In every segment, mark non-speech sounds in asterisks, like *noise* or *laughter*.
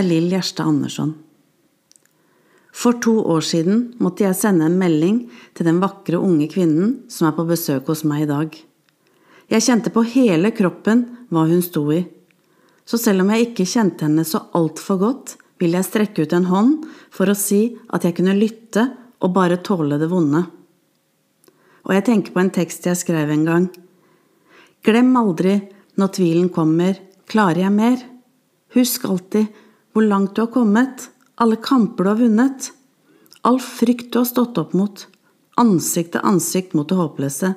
er Lill Gjerstad Andersson. For to år siden måtte jeg sende en melding til den vakre unge kvinnen som er på besøk hos meg i dag. Jeg kjente på hele kroppen hva hun sto i. Så selv om jeg ikke kjente henne så altfor godt, ville jeg strekke ut en hånd for å si at jeg kunne lytte og bare tåle det vonde. Og jeg tenker på en tekst jeg skrev en gang. Glem aldri, når tvilen kommer, klarer jeg mer? Husk alltid hvor langt du har kommet, alle kamper du har vunnet, all frykt du har stått opp mot, ansikt til ansikt mot det håpløse.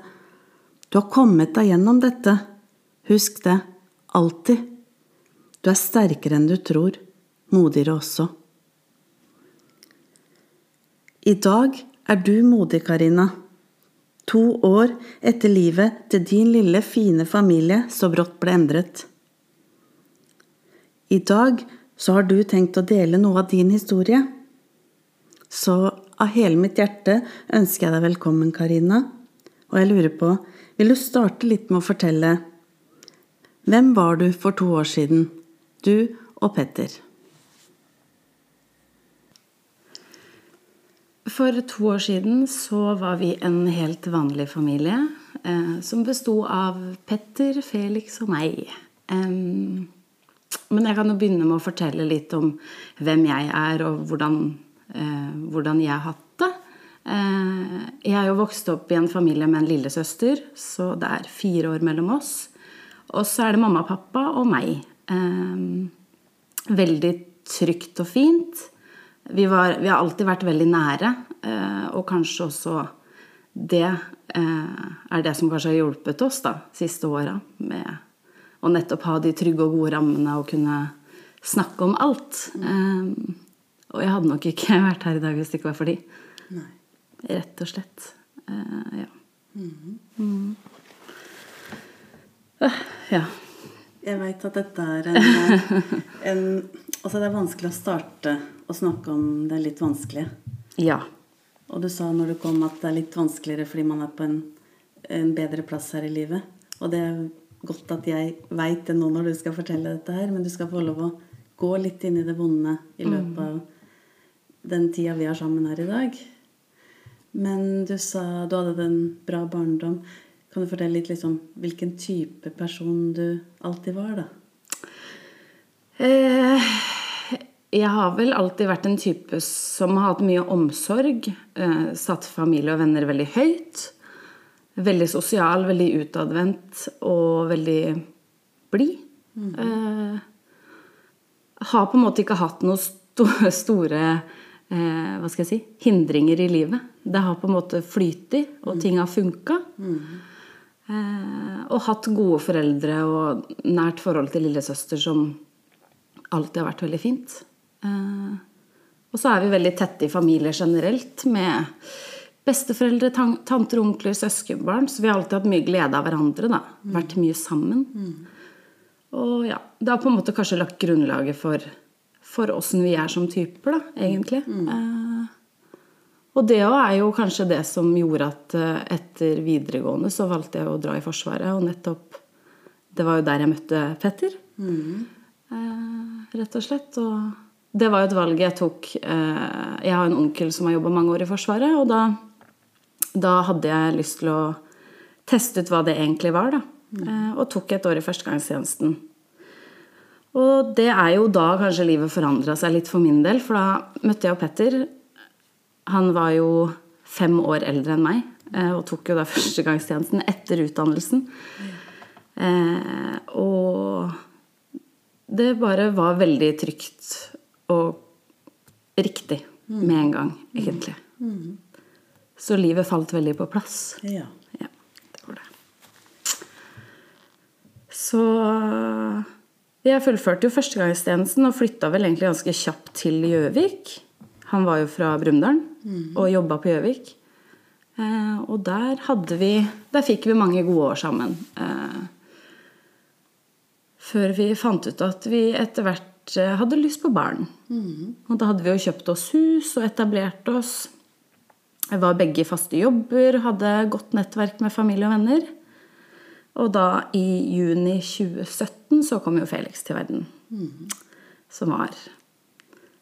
Du har kommet deg gjennom dette. Husk det, alltid. Du er sterkere enn du tror, modigere også. I dag er du modig, Karina. To år etter livet til din lille, fine familie så brått ble endret. I dag så har du tenkt å dele noe av din historie. Så av hele mitt hjerte ønsker jeg deg velkommen, Karina. Og jeg lurer på, vil du starte litt med å fortelle Hvem var du for to år siden, du og Petter? For to år siden så var vi en helt vanlig familie eh, som besto av Petter, Felix og meg. Um, men jeg kan jo begynne med å fortelle litt om hvem jeg er, og hvordan, eh, hvordan jeg har hatt det. Eh, jeg er jo vokst opp i en familie med en lillesøster, så det er fire år mellom oss. Og så er det mamma, pappa og meg. Eh, veldig trygt og fint. Vi, var, vi, har alltid vært veldig nære, eh, og kanskje også det eh, er det som kanskje har hjulpet oss da, siste åra. Med å nettopp ha de trygge og gode rammene og kunne snakke om alt. Mm. og jeg hadde nok ikke *laughs* vært her i dag hvis det ikke var for de. Nei. Rett og slett. ja. Mm. Mm. ja. Jeg veit at dette er en, en Altså, det er vanskelig å starte å snakke om det litt vanskelige. Ja. Og du sa når du kom at det er litt vanskeligere fordi man er på en, en bedre plass her i livet. Og det godt at jeg veit det nå når du skal fortelle dette her, men du skal få lov å gå litt inn i det vonde i løpet av den tida vi har sammen her i dag. Men du sa du hadde en bra barndom. Kan du fortelle litt liksom, hvilken type person du alltid var, da? Eh, jeg har vel alltid vært en type som har hatt mye omsorg. Eh, satt familie og venner veldig høyt. Veldig sosial, veldig utadvendt og veldig blid. Mm. Eh, har på en måte ikke hatt noen sto store eh, hva skal jeg si, hindringer i livet. Det har på en måte flytet, og ting har funka. Mm. Eh, og hatt gode foreldre og nært forhold til lillesøster som alltid har vært veldig fint. Eh, og så er vi veldig tette i familie generelt med besteforeldre, tanter, onkler, søskenbarn. Så vi har alltid hatt mye glede av hverandre. da, Vært mye sammen. Og ja, det har på en måte kanskje lagt grunnlaget for, for åssen vi er som typer, da, egentlig. Mm. Eh, og det òg er jo kanskje det som gjorde at eh, etter videregående så valgte jeg å dra i Forsvaret. Og nettopp Det var jo der jeg møtte Petter. Mm. Eh, rett og slett. Og det var jo et valg jeg tok eh, Jeg har en onkel som har jobba mange år i Forsvaret, og da, da, hadde jeg lyst til å teste ut hva det egentlig var, da. Mm. Og tok et år i førstegangstjenesten. Og det er jo da kanskje livet forandra seg litt for min del, for da møtte jeg jo Petter. Han var jo fem år eldre enn meg og tok jo da *laughs* førstegangstjenesten etter utdannelsen. Mm. og det bare var veldig trygt og riktig med en gang, egentlig. Mm. Så livet falt veldig på plass. Ja. ja det var det. Så jeg fullførte jo førstegangstjenesten og flytta vel egentlig ganske kjapt til Gjøvik. Han var jo fra Brumunddal mm. og jobba på Gjøvik. Eh, og der hadde vi Der fikk vi mange gode år sammen. Eh, før vi fant ut at vi etter hvert eh, hadde lyst på barn. Mm. Og da hadde vi jo kjøpt oss hus og etablert oss. Jeg var begge i faste jobber, hadde godt nettverk med familie og venner. Og da, i juni 2017, så kom jo Felix til verden. Mm. Som var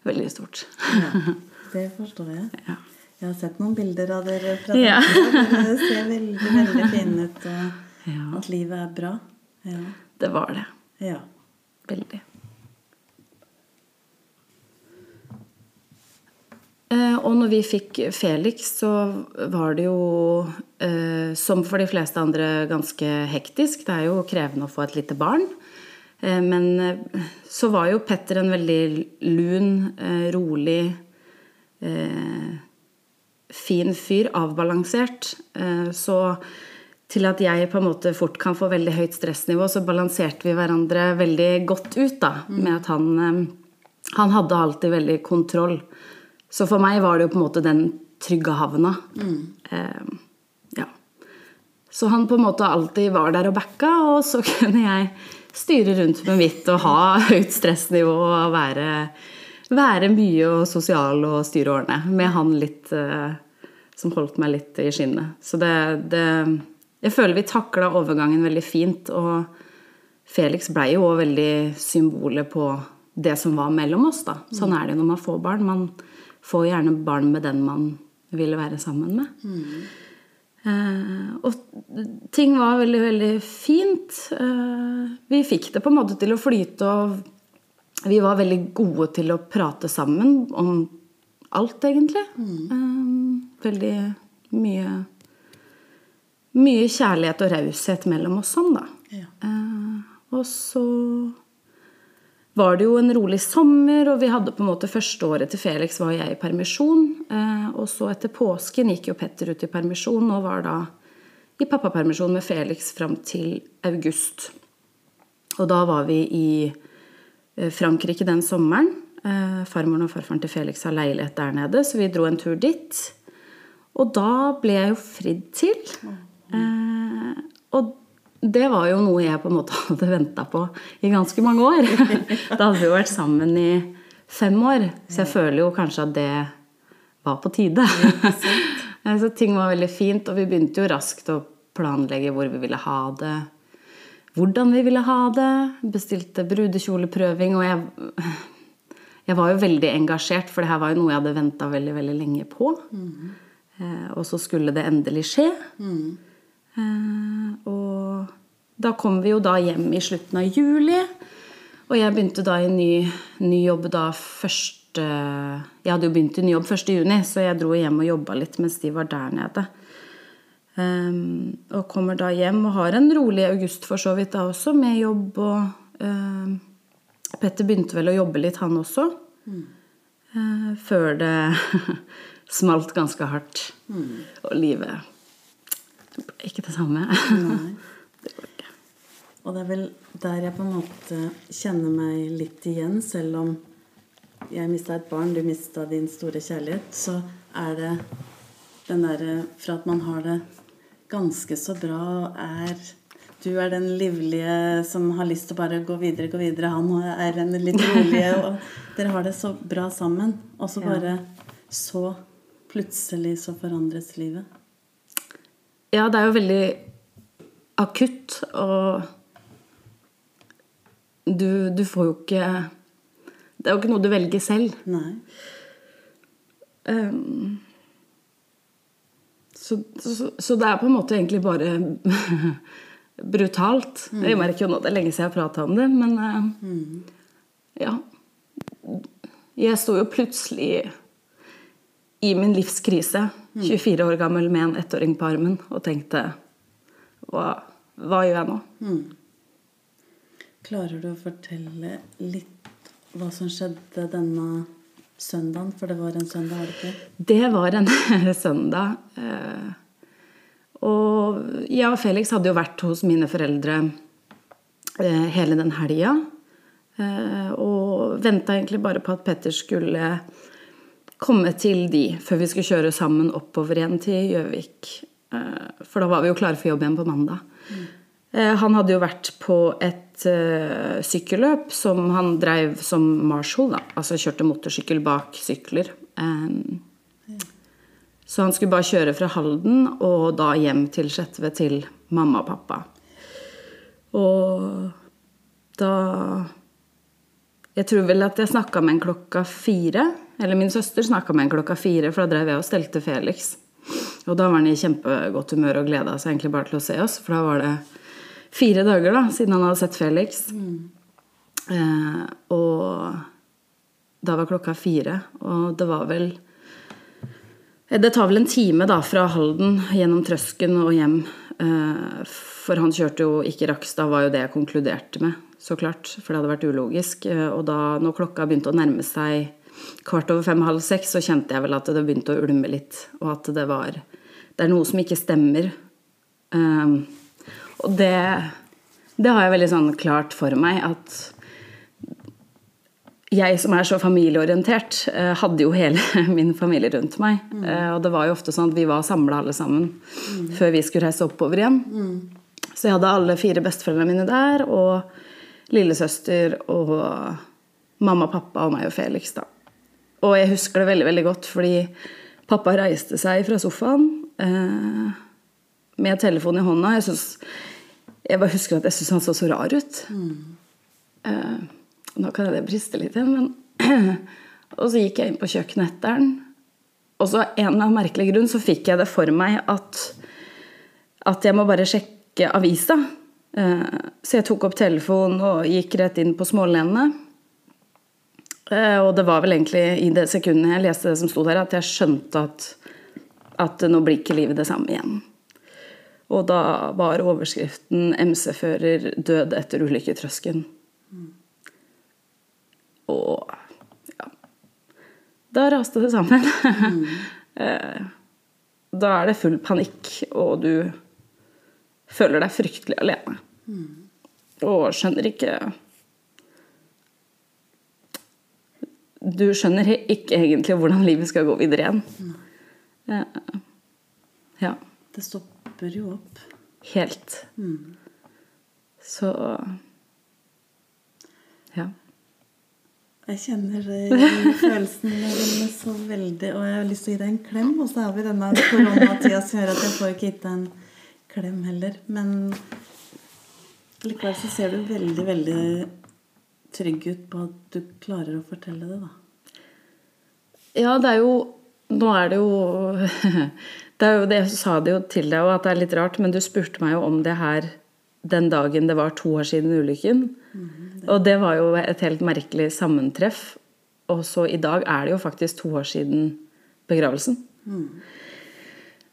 veldig stort. Ja, det forstår jeg. *laughs* Ja. Jeg har sett noen bilder av dere fra Ja. Dere ser veldig, veldig fine ut, og Ja. at livet er bra. Ja. Det var det. ja. Veldig. Og når vi fikk Felix, så var det jo, eh, som for de fleste andre, ganske hektisk. Det er jo krevende å få et lite barn. Eh, Men eh, så var jo Petter en veldig lun, eh, rolig, eh, fin fyr. Avbalansert. Eh, Så til at jeg på en måte fort kan få veldig høyt stressnivå, så balanserte vi hverandre veldig godt ut, da. Med at han, eh, han hadde alltid veldig kontroll. Så for meg var det jo på en måte den trygge havna. Eh, ja. Så han på en måte alltid var der og backa, og så *laughs* kunne jeg styre rundt med mitt og ha høyt stressnivå og være, være mye og sosial og styre årene. Med han litt eh, som holdt meg litt i skinnet. Så det, det Jeg føler vi takla overgangen veldig fint, og Felix blei jo òg veldig symbolet på det som var mellom oss, da. Sånn er det når man får barn. Man får gjerne barn med den man ville være sammen med. Eh, og ting var veldig, veldig fint. Uh, vi fikk det på en måte til å flyte, og vi var veldig gode til å prate sammen om alt, egentlig. Eh, veldig mye Mye kjærlighet og raushet mellom oss sånn, da. Ja. Og så var det jo en rolig sommer, og vi hadde på en måte første året til Felix var jeg i permisjon. Eh, og så etter påsken gikk jo Petter ut i permisjon og var da i pappapermisjon med Felix fram til august. Og da var vi i eh, Frankrike den sommeren. Eh, farmoren og farfaren til Felix har leilighet der nede, så vi dro en tur dit. Og da ble jeg jo fridd til. Eh, og det var jo noe jeg på en måte *laughs* hadde venta på i ganske mange år. *laughs* Da hadde vi jo vært sammen i fem år, så jeg føler jo kanskje at det var på tide. *laughs* Så ting var veldig fint, og vi begynte jo raskt å planlegge hvor vi ville ha det. Hvordan vi ville ha det. Bestilte brudekjoleprøving, og jeg, jeg var jo veldig engasjert, for det her var jo noe jeg hadde venta veldig, veldig lenge på. Mm. og så skulle det endelig skje. Eh, og da kom vi jo da hjem i slutten av juli. Og jeg begynte da i ny, ny jobb da første Jeg hadde jo begynt i ny jobb 1. juni, så jeg dro hjem og jobba litt mens de var der nede. Um, og kommer da hjem og har en rolig august for så vidt da også, med jobb og um, Petter begynte vel å jobbe litt, han også. Eh, før det *laughs* smalt ganske hardt. Og livet ble ikke det samme. Nei. *laughs* det går ikke. Og det er vel der jeg på en måte kjenner meg litt igjen, selv om jeg mista et barn, du mista din store kjærlighet, så er det den derre Fra at man har det ganske så bra, er Du er den livlige som har lyst til å bare gå videre, gå videre. Han er den litt rolige, *laughs* og dere har det så bra sammen. Og så bare så plutselig så forandres livet. Ja, det er jo veldig akutt, og du, du får jo ikke Det er jo ikke noe du velger selv. Nei. Um, så, så, så det er på en måte egentlig bare *laughs* brutalt. Jeg merker jo nå det er lenge siden jeg har prata om det, men eh, ja. Jeg sto jo plutselig i min livskrise, 24 år gammel med en ettåring på armen, og tenkte hva, hva gjør jeg nå? Klarer du å fortelle litt hva som skjedde denne søndagen? For det var en søndag, var det ikke? Det var en *laughs* søndag. eh, Og jeg og Felix hadde jo vært hos mine foreldre eh, hele den helga. eh, Og venta egentlig bare på at Petter skulle komme til de før vi skulle kjøre sammen oppover igjen til Gjøvik. Eh, For da var vi jo klare for jobb igjen på mandag. Mm. Han hadde jo vært på et eh, sykkelløp som han drev som marshal. Da. Altså kjørte motorsykkel bak sykler. Så han skulle bare kjøre fra Halden og da hjem til Skjetve til mamma og pappa. Og da Jeg tror vel at jeg snakka med en klokka fire. Eller min søster snakka med en klokka fire, for da drev jeg og stelte Felix. Og da var han i kjempegodt humør og gleda seg egentlig bare til å se oss. For da var det fire dager da, siden han hadde sett Felix. Eh, og da var klokka fire, og det var vel Det tar vel en time da fra Halden gjennom Trøsken og hjem. Eh, for han kjørte jo ikke Rakstad, var jo det jeg konkluderte med, så klart. For det hadde vært ulogisk. Eh, og da når klokka begynte å nærme seg kvart over fem-halv seks, så kjente jeg vel at det begynte å ulme litt. Og at det var Det er noe som ikke stemmer. Um, og det, det har jeg veldig sånn klart for meg at jeg som er så familieorientert, eh, hadde jo hele *laughs* min familie rundt meg. Mm. Og det var jo ofte sånn at vi var samla alle sammen mm. før vi skulle reise oppover igjen. Mm. Så jeg hadde alle fire besteforeldrene mine der, og lillesøster og mamma, pappa og meg og Felix, da. Og jeg husker det veldig, veldig godt, fordi pappa reiste seg fra sofaen eh, med telefonen i hånda. Jeg, synes, jeg bare husker at jeg syntes han så så rar ut. Mm. Eh, nå kan jeg det briste litt igjen, men *clears throat* Og så gikk jeg inn på kjøkkenet etter den. Og så av en eller annen merkelig grunn så fikk jeg det for meg at, at jeg må bare sjekke avisa. Eh, så jeg tok opp telefonen og gikk rett inn på Smålenene. Eh, og det var vel egentlig i det sekundet jeg leste det som sto der, at jeg skjønte at, at nå blir ikke livet det samme igjen. Og da var overskriften 'MC-fører død etter ulykke i Trøsken'. Og ja Da raste det sammen. Mm. *laughs* da er det full panikk, og du føler deg fryktelig alene. Mm. Og skjønner ikke Du skjønner ikke egentlig hvordan livet skal gå videre igjen. Mm. Ja. Det stopper jo opp. Helt. Mm. Så ja. Jeg kjenner *laughs* følelsen følelsene dine så veldig, og jeg har lyst til å gi deg en klem. Og så har vi denne koronatida som gjør at jeg får ikke gitt deg en klem heller. Men likevel så ser du veldig, veldig trygg ut på at du klarer å fortelle det, da. Ja, det er jo Nå er det jo *laughs* Det er jo det, Jeg sa det jo til deg, og at det er litt rart, men du spurte meg jo om det her den dagen det var to år siden ulykken. Mm, det. Og det var jo et helt merkelig sammentreff. Og så i dag er det jo faktisk to år siden begravelsen. Mm.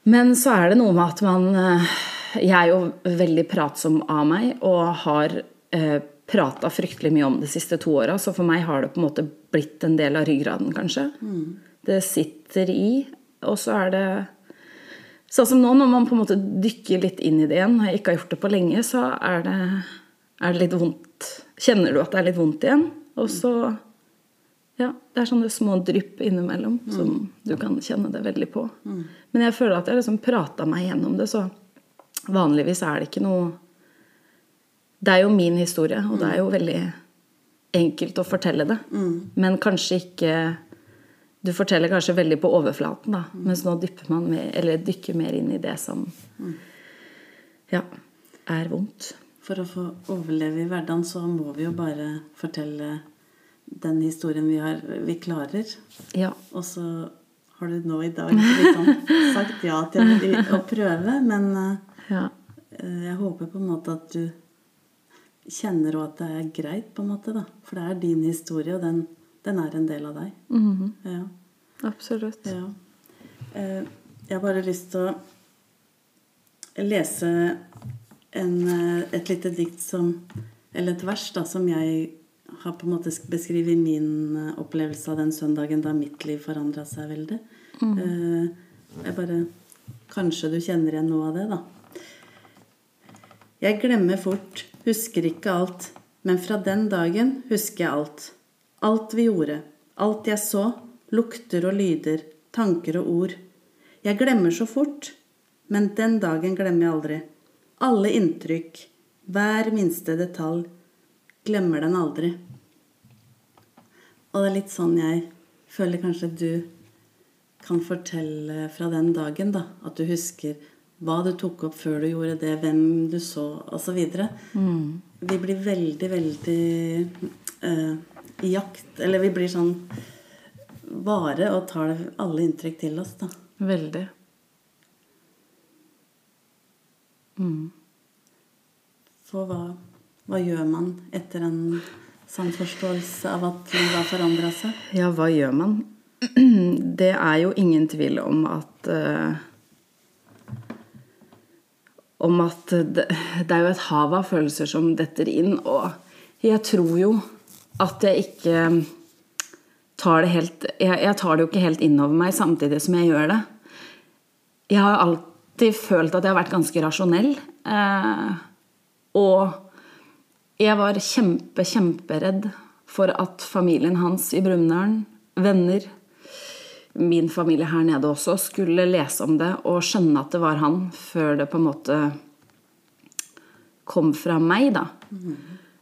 Men så er det noe med at man eh, Jeg er jo veldig pratsom av meg og har eh, prata fryktelig mye om de siste to åra, så for meg har det på en måte blitt en del av ryggraden, kanskje. Mm. Det sitter i, og så er det Sånn som nå, når man på en måte dykker litt inn i det igjen, og jeg ikke har gjort det på lenge, så er det, er det litt vondt. Kjenner du at det er litt vondt igjen? Og så Ja, det er sånne små drypp innimellom mm. som du kan kjenne det veldig på. Mm. Men jeg føler at jeg liksom prata meg gjennom det, så vanligvis er det ikke noe Det er jo min historie, og det er jo veldig enkelt å fortelle det. Mm. Men kanskje ikke du forteller kanskje veldig på overflaten, da, mm. mens nå dykker man mer, eller dykker mer inn i det som mm. ja, er vondt. For å få overleve i hverdagen så må vi jo bare fortelle den historien vi, har, vi klarer. Ja. Og så har du nå i dag liksom *laughs* sagt ja til å prøve, men ja. Eh, jeg håper på en måte at du kjenner òg at det er greit, på en måte, da. For det er din historie, og den den er en del av deg. Mm -hmm. ja. Absolutt. Ja. Eh, jeg har bare lyst til å lese en, eh, et lite dikt som Eller et vers da, som jeg har på en måte beskrevet min eh, opplevelse av den søndagen da mitt liv forandra seg veldig. Mm. Jeg bare Kanskje du kjenner igjen noe av det, da. Jeg glemmer fort, husker ikke alt, men fra den dagen husker jeg alt. Alt vi gjorde, alt jeg så, lukter og lyder, tanker og ord. Jeg glemmer så fort, men den dagen glemmer jeg aldri. Alle inntrykk, hver minste detalj, glemmer den aldri. Og det er litt sånn jeg føler kanskje du kan fortelle fra den dagen, da. At du husker hva du tok opp før du gjorde det, hvem du så, osv. Mm. Vi blir veldig, veldig uh, i jakt Eller vi blir sånn vare og tar alle inntrykk til oss, da. Veldig. For hva, hva gjør man etter en sann forståelse av at livet har forandra seg? Ja, hva gjør man? *clears throat* Det er jo ingen tvil om at eh, Om at det, det er jo et hav av følelser som detter inn, og jeg tror jo at jeg ikke tar det helt Jeg, jeg tar det jo ikke helt innover meg samtidig som jeg gjør det. Jeg har alltid følt at jeg har vært ganske rasjonell. Eh, og jeg var kjempe, kjemperedd for at familien hans i Brumunddal, venner, min familie her nede også, skulle lese om det og skjønne at det var han, før det på en måte kom fra meg, da.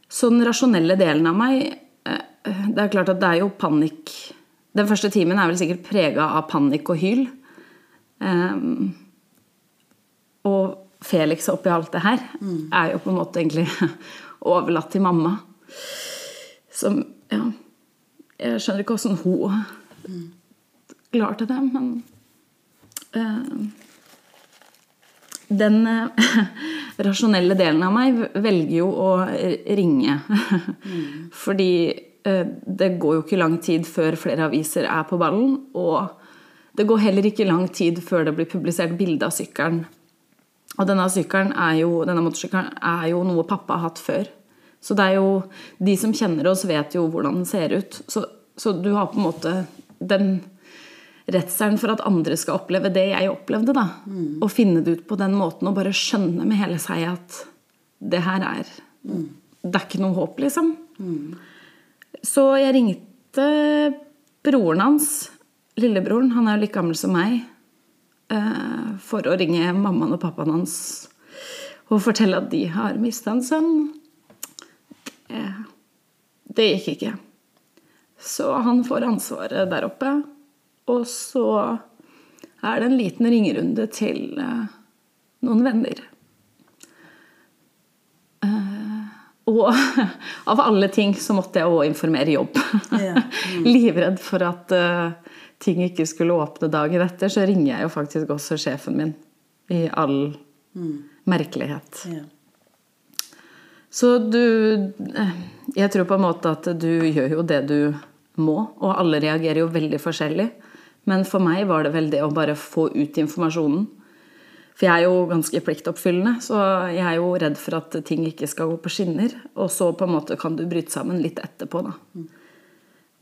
Så den rasjonelle delen av meg eh, Det er klart at det er jo panikk Den første timen er vel sikkert prega av panikk og hyl. Um, og Felix oppi alt det her er jo på en måte egentlig *laughs* overlatt til mamma. Som Ja. Jeg skjønner ikke åssen hun klarte det, men eh, Den eh, *laughs* rasjonelle delen av meg velger jo å ringe. *laughs* Fordi eh, det går jo ikke lang tid før flere aviser er på ballen. Og det går heller ikke lang tid før det blir publisert bilde av sykkelen. Og denne er jo, denne motorsykkelen er jo noe pappa har hatt før. Så det er jo De som kjenner oss, vet jo hvordan den ser ut. Så, så du har på en måte den redselen for at andre skal oppleve det jeg opplevde. da. Og finne det ut på den måten og bare skjønne med hele seg at det her er Det er ikke noe håp, liksom. Så jeg ringte broren hans, lillebroren, han er jo like gammel som meg, eh, for å ringe mammaen og pappaen hans og fortelle at de har mista en sønn. Det, det gikk ikke. Så han får ansvaret der oppe. Og så er det en liten ringerunde til eh, noen venner. Eh, og *laughs* av alle ting så måtte jeg òg informere jobb. Ja. *laughs* Livredd for at eh, ting ikke skulle åpne dagen etter, så ringer jeg jo faktisk også sjefen min. I all merkelighet. Ja. Så du Jeg tror på en måte at du gjør jo det du må, og alle reagerer jo veldig forskjellig. Men for meg var det vel det å bare få ut informasjonen. For jeg er jo ganske pliktoppfyllende, så jeg er jo redd for at ting ikke skal gå på skinner. Og så på en måte kan du bryte sammen litt etterpå, da.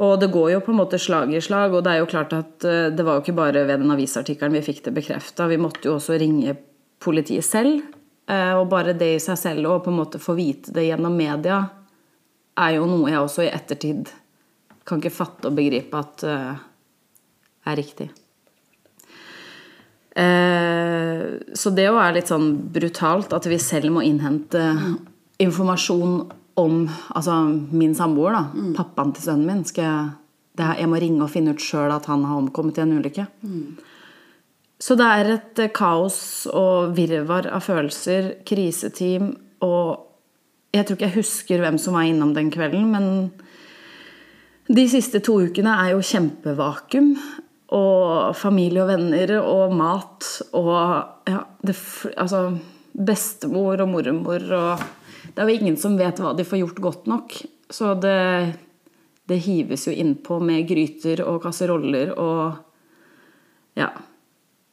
Og det går jo på en måte slag i slag, og det er jo klart at eh, det var jo ikke bare ved den avisartikkelen vi fikk det bekrefta. Vi måtte jo også ringe politiet selv. eh, Og bare det i seg selv og på en måte få vite det gjennom media, er jo noe jeg også i ettertid kan ikke fatte og begripe at eh, er riktig. Eh, Så det òg er litt sånn brutalt at vi selv må innhente informasjon om altså min samboer, da. Pappaen til sønnen min. Skal jeg, det er, jeg må ringe og finne ut sjøl at han har omkommet i en ulykke. Så det er et eh, kaos og virvar av følelser, kriseteam og Jeg tror ikke jeg husker hvem som var innom den kvelden, men de siste to ukene er jo kjempevakuum. Og familie og venner og mat og ja, det, altså, bestemor og mormor og Det er jo ingen som vet hva de får gjort godt nok. Så det, det hives jo innpå med gryter og kasseroller og Ja.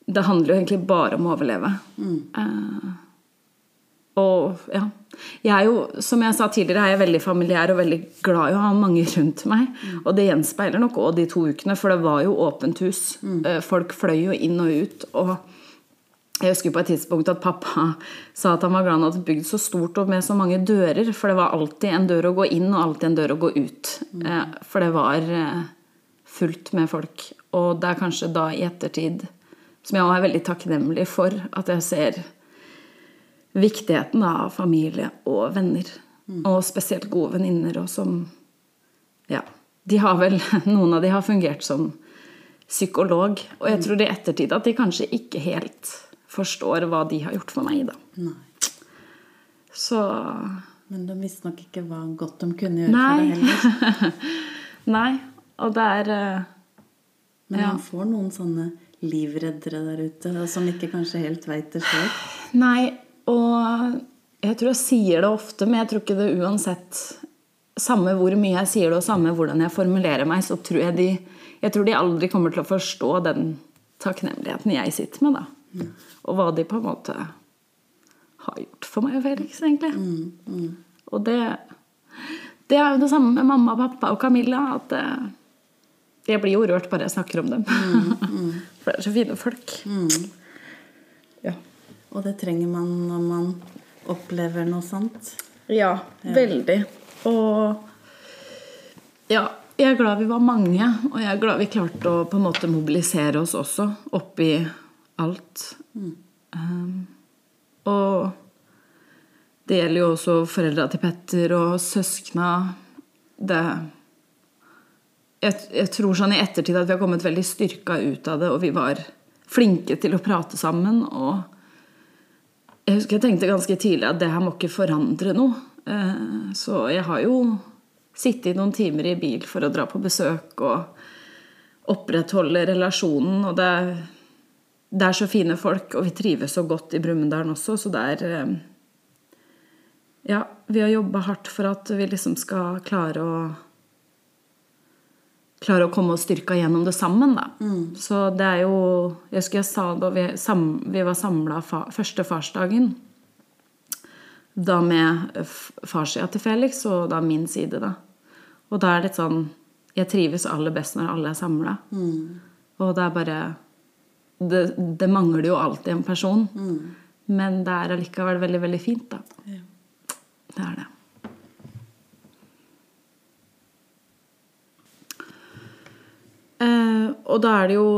Det handler jo egentlig bare om å overleve. Eh, og ja. Jeg er jo, som jeg sa tidligere, er jeg veldig familiær og veldig glad i å ha mange rundt meg. Og det gjenspeiler nok òg de to ukene, for det var jo åpent hus. Mm. Folk fløy jo inn og ut. Og jeg husker på et tidspunkt at pappa *laughs* sa at han var glad han hadde bygd så stort og med så mange dører, for det var alltid en dør å gå inn og alltid en dør å gå ut. Mm. For det var eh, fullt med folk. Og det er kanskje da i ettertid som jeg også er veldig takknemlig for at jeg ser viktigheten av familie og venner. Og spesielt gode venninner. Og som Ja. De har vel, *laughs* noen av de har fungert som psykolog. Og jeg tror i ettertid at de kanskje ikke helt forstår hva de har gjort for meg, da. Nei. Så Men de visste nok ikke hva godt de kunne gjøre Nei. for deg heller. *laughs* Nei. Og det er uh, Men Ja. får noen sånne livreddere der ute som ikke kanskje helt veit det sjøl. Nei, og jeg tror jeg sier det ofte, men jeg tror ikke det uansett Samme hvor mye jeg sier det, og samme hvordan jeg formulerer meg, så tror jeg de Jeg tror de aldri kommer til å forstå den takknemligheten jeg sitter med, da. Og hva de på en måte har gjort for meg og Felix, egentlig. Og det Det er jo det samme med mamma, pappa og Camilla. At det, jeg blir jo rørt bare jeg snakker om dem. *laughs* For det er så fine folk. Ja. Og det trenger man når man opplever noe sånt. Ja, veldig. Og ja, jeg er glad vi var mange, og jeg er glad vi klarte å på en måte mobilisere oss også oppi alt. Um, og det gjelder jo også foreldra til Petter og søskna. Det jeg, jeg tror sånn i ettertid at vi har kommet veldig styrka ut av det, og vi var flinke til å prate sammen. og jeg husker jeg tenkte ganske tidlig at det her må ikke forandre noe. Eh, Så jeg har jo sittet noen timer i bil for å dra på besøk og opprettholde relasjonen. Og det er, det er så fine folk, og vi trives så godt i Brumunddal også, så det er eh, Ja, vi har jobba hardt for at vi liksom skal klare å klare å komme oss styrka gjennom det sammen. Da. Så det er jo Jeg husker jeg sa da vi, sam, vi var samla fa, første farsdagen. Da med farssida til Felix og da min side, da. Og da er det litt sånn Jeg trives aller best når alle er samla. Og det er bare det, det mangler jo alltid en person. Men det er allikevel veldig, veldig fint, da. Det er det. Og da er det jo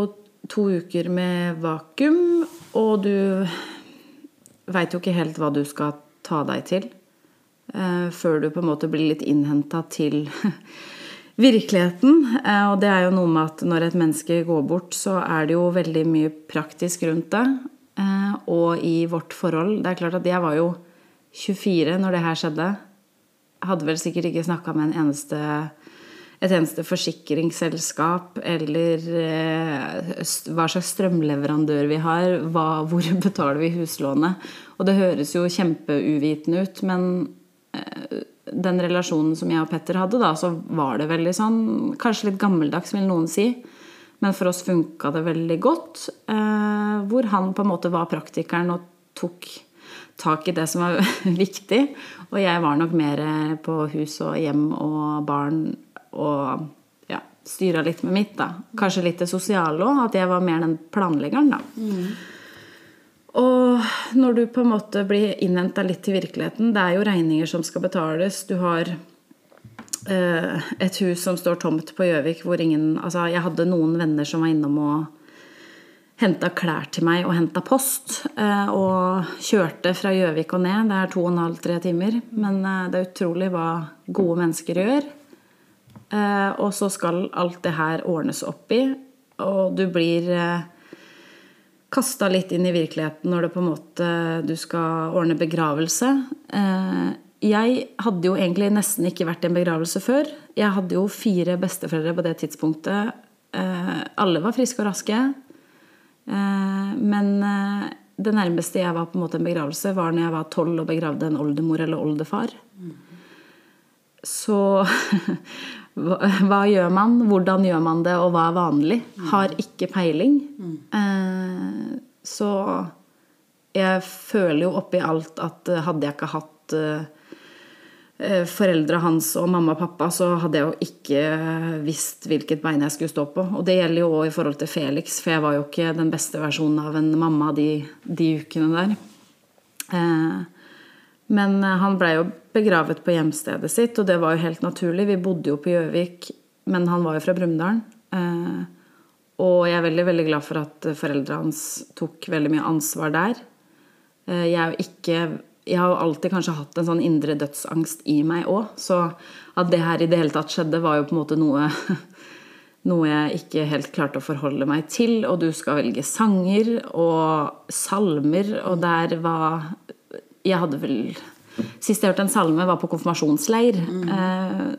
to uker med vakuum, og du veit jo ikke helt hva du skal ta deg til. eh, før du på en måte blir litt innhenta til *laughs* virkeligheten. Eh, og det er jo noe med at når et menneske går bort, så er det jo veldig mye praktisk rundt det. Eh, og i vårt forhold Det er klart at jeg var jo 24 når det her skjedde. Hadde vel sikkert ikke snakka med en eneste et eneste forsikringsselskap eller eh, hva slags strømleverandør vi har, hva, *laughs* hvor betaler vi huslånet. Og det høres jo kjempeuvitende ut, men eh, den relasjonen som jeg og Petter hadde, da, så var det veldig sånn Kanskje litt gammeldags, vil noen si. Men for oss funka det veldig godt. Eh, hvor han på en måte var praktikeren og tok tak i det som var *laughs* viktig. Og jeg var nok mer på hus og hjem og barn og ja, styra litt med mitt. da. Kanskje litt det sosiale òg, at jeg var mer den planleggeren, da. Og når du på en måte blir innhenta litt til virkeligheten, det er jo regninger som skal betales. Du har eh, et hus som står tomt på Gjøvik hvor ingen Altså, jeg hadde noen venner som var innom og henta klær til meg og henta post. eh, Og kjørte fra Gjøvik og ned. Det er to og en halv, tre timer. Men eh, det er utrolig hva gode mennesker gjør. Eh, Og så skal alt det her ordnes opp i, og du blir eh, kasta litt inn i virkeligheten når det på en måte du skal ordne begravelse. Eh, Jeg hadde jo egentlig nesten ikke vært i en begravelse før. Jeg hadde jo fire besteforeldre på det tidspunktet. Eh, Alle var friske og raske. Eh, Men det nærmeste jeg var på en måte en begravelse, var når jeg var tolv og begravde en oldemor eller oldefar. Så *laughs* hva, hva gjør man? Hvordan gjør man det, og hva er vanlig? Har ikke peiling. Eh, så jeg føler jo oppi alt at eh, hadde jeg ikke hatt eh, eh, foreldra hans og mamma og pappa, så hadde jeg jo ikke visst hvilket bein jeg skulle stå på. Og det gjelder jo òg i forhold til Felix, for jeg var jo ikke den beste versjonen av en mamma de, de ukene der. Eh, men eh, han blei jo begravet på hjemstedet sitt, og det var jo helt naturlig. Vi bodde jo på Gjøvik, men han var jo fra Brumunddal. Eh, og jeg er veldig veldig glad for at foreldrene hans tok veldig mye ansvar der. Eh, jeg er jo ikke Jeg har jo alltid kanskje hatt en sånn indre dødsangst i meg òg, så at det her i det hele tatt skjedde, var jo på en måte noe *laughs* noe jeg ikke helt klarte å forholde meg til. Og du skal velge sanger og salmer, og der var Jeg hadde vel Sist jeg hørte en salme, var på konfirmasjonsleir. Eh,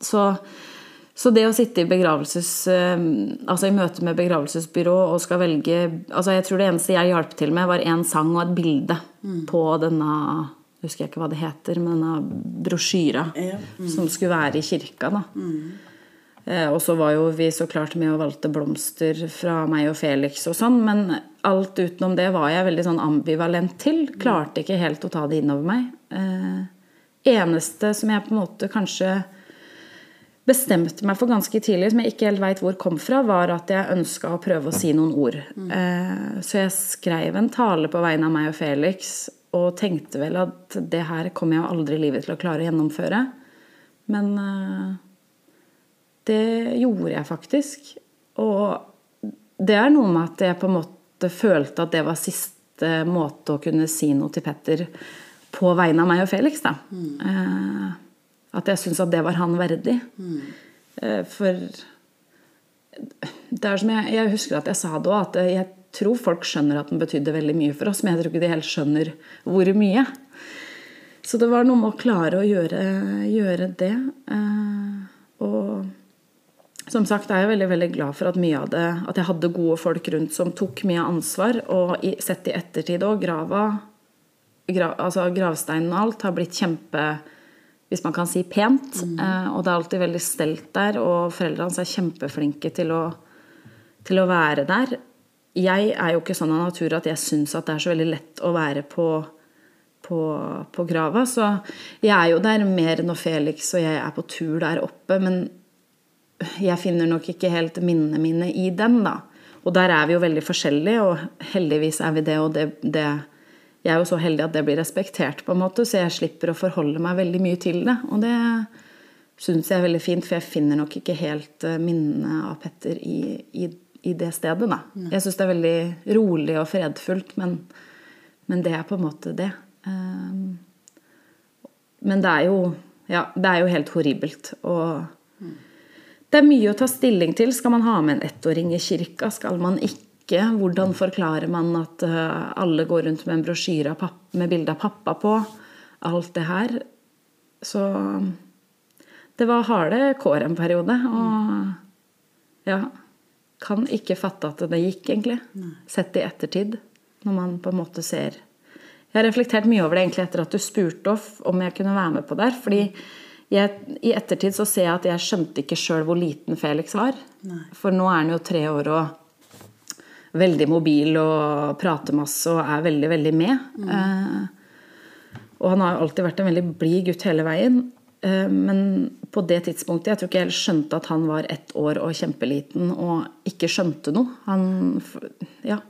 så, så det å sitte i begravelses... eh, Altså i møte med begravelsesbyrå og skal velge Altså jeg tror det eneste jeg hjalp til med, var én sang og et bilde på denne husker jeg ikke hva det heter, men denne brosjyra Ja. som skulle være i kirka. da. Eh, og så var jo vi så klart med og valgte blomster fra meg og Felix og sånn, men alt utenom det var jeg veldig sånn ambivalent til. Klarte ikke helt å ta det innover meg. Eh, eneste som jeg på en måte kanskje bestemte meg for ganske tidlig, som jeg ikke helt veit hvor kom fra, var at jeg ønska å prøve å si noen ord. Eh, så jeg skrev en tale på vegne av meg og Felix, og tenkte vel at det her kommer jeg aldri i livet til å klare å gjennomføre. Men det gjorde jeg faktisk. Og det er noe med at jeg på en måte følte at det var siste måte å kunne si noe til Petter på vegne av meg og Felix, da. Eh, at jeg syntes at det var han verdig. Eh, for det er som jeg, jeg husker at jeg sa det òg, at jeg tror folk skjønner at den betydde veldig mye for oss, men jeg tror ikke de helt skjønner hvor mye. Så det var noe med å klare å gjøre, gjøre det. Eh, og som sagt er jeg veldig veldig glad for at mye av det, at jeg hadde gode folk rundt som tok mye ansvar. Og i, sett i ettertid òg, grava, gra, altså gravsteinen og alt, har blitt kjempe hvis man kan si pent. Eh, og det er alltid veldig stelt der, og foreldrene hans er kjempeflinke til å, til å være der. Jeg er jo ikke sånn av natur at jeg syns at det er så veldig lett å være på, på, på grava. Så jeg er jo der mer når Felix og jeg er på tur der oppe, men jeg finner nok ikke helt minnene mine i den, da. Og der er vi jo veldig forskjellige, og heldigvis er vi det, og det, det jeg er jo så heldig at det blir respektert, på en måte, så jeg slipper å forholde meg veldig mye til det. Og det syns jeg er veldig fint, for jeg finner nok ikke helt eh, minnene av Petter i, i, i det stedet. Da. Jeg syns det er veldig rolig og fredfullt, men, men det er på en måte det. Um, men det er jo ja, det er jo helt horribelt. Og det er mye å ta stilling til. Skal man ha med en ettåring i kirka? Skal man ikke? Hvordan forklarer man at uh, alle går rundt med en brosjyre med bilde av pappa på? Alt det her. Så det var harde kår en periode. Og ja Kan ikke fatte at det gikk, egentlig. Sett i ettertid. Når man på en måte ser Jeg har reflektert mye over det egentlig etter at du spurte om jeg kunne være med på det. Fordi jeg, i ettertid så ser jeg at jeg skjønte ikke sjøl hvor liten Felix var. Nei. For nå er han jo tre år og veldig mobil og prater masse og er veldig, veldig med. Eh, og han har jo alltid vært en veldig blid gutt hele veien. Eh, men på det tidspunktet Jeg tror ikke jeg helt skjønte at han var ett år og kjempeliten og ikke skjønte noe. Han Ja.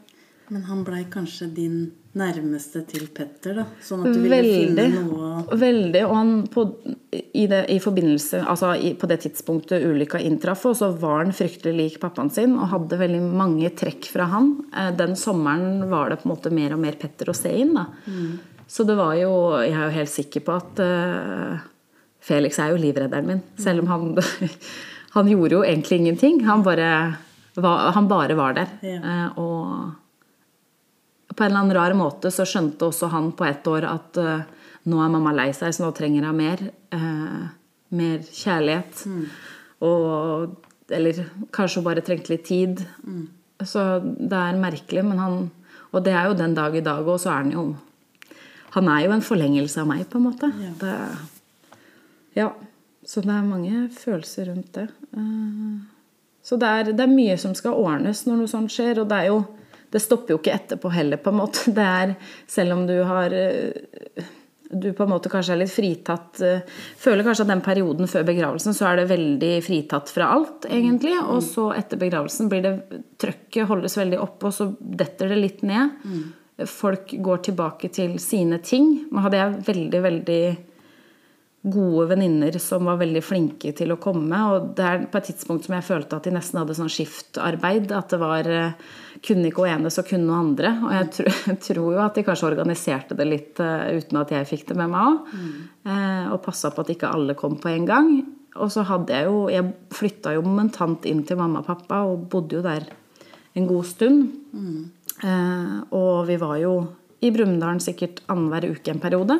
Men han blei kanskje din nærmeste til Petter, da? Sånn at du ville finne Veldig. noe Veldig. Og han på, i, det, i forbindelse Altså i, på det tidspunktet ulykka inntraff, og så var han fryktelig lik pappaen sin og hadde veldig mange trekk fra han. Eh, Den sommeren var det på en måte mer og mer Petter å se inn, da. Så det var jo Jeg er jo helt sikker på at uh, Felix er jo livredderen min. Selv om han *laughs* Han gjorde jo egentlig ingenting. Han bare var, han bare var der. Ja. Uh, og på en eller annen rar måte så skjønte også han på ett år at uh, nå er mamma lei seg, så nå trenger hun mer. Uh, mer kjærlighet. Og Eller kanskje hun bare trengte litt tid. Så det er merkelig, men han Og det er jo den dag i dag, og så er han jo Han er jo en forlengelse av meg, på en måte. Ja. Det, ja. Så det er mange følelser rundt det. Uh, Så det er, det er mye som skal ordnes når noe sånt skjer, og det er jo det stopper jo ikke etterpå heller, på en måte. *laughs* Det er, selv om du har eh, du på en måte kanskje er litt fritatt eh, Føler kanskje at den perioden før begravelsen så er det veldig fritatt fra alt, egentlig. Og så etter begravelsen blir det Trøkket holdes veldig oppe, og så detter det litt ned. Folk går tilbake til sine ting. Nå hadde jeg veldig, veldig gode venninner som var veldig flinke til å komme. Og det er på et tidspunkt som jeg følte at de nesten hadde sånn skiftarbeid. At det var eh, Kunne ikke hun ene, så kunne noe andre. Og jeg tror, *laughs* jeg tror jo at de kanskje organiserte det litt eh, uten at jeg fikk det med meg òg. Og passa på at ikke alle kom på en gang. Og så hadde jeg jo Jeg flytta jo momentant inn til mamma og pappa og bodde jo der en god stund. Eh, og vi var jo i Brumunddal sikkert annenhver uke en periode.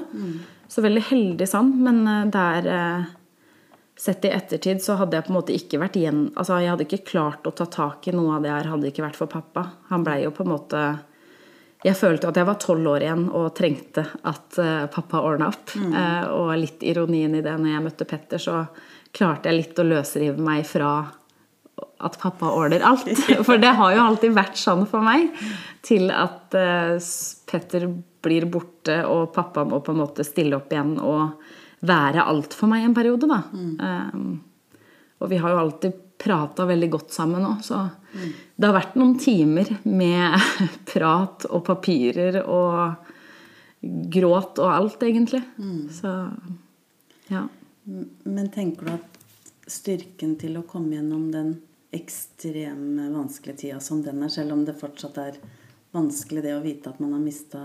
Så veldig heldig sånn. Men eh, det er eh, sett i ettertid så hadde jeg på en måte ikke vært igjen Altså jeg hadde ikke klart å ta tak i noe av det her hadde det ikke vært for pappa. Han blei jo på en måte Jeg følte at jeg var tolv år igjen og trengte at uh, pappa ordna opp. Mm. og litt ironien i det når jeg møtte Petter, så klarte jeg litt å løsrive meg fra at pappa ordner alt. *laughs* For det har jo alltid vært sånn for meg. Til at Petter blir borte, og pappa må på en måte stille opp igjen og være alt for meg en periode, da. Mm. Um, og vi har jo alltid prata veldig godt sammen òg, så mm. det har vært noen timer med *laughs* prat og papirer og gråt og alt, egentlig. Mm. Så ja. Men tenker du at styrken til å komme gjennom den ekstreme vanskelige tida som den er, selv om det fortsatt er vanskelig det å vite at man har mista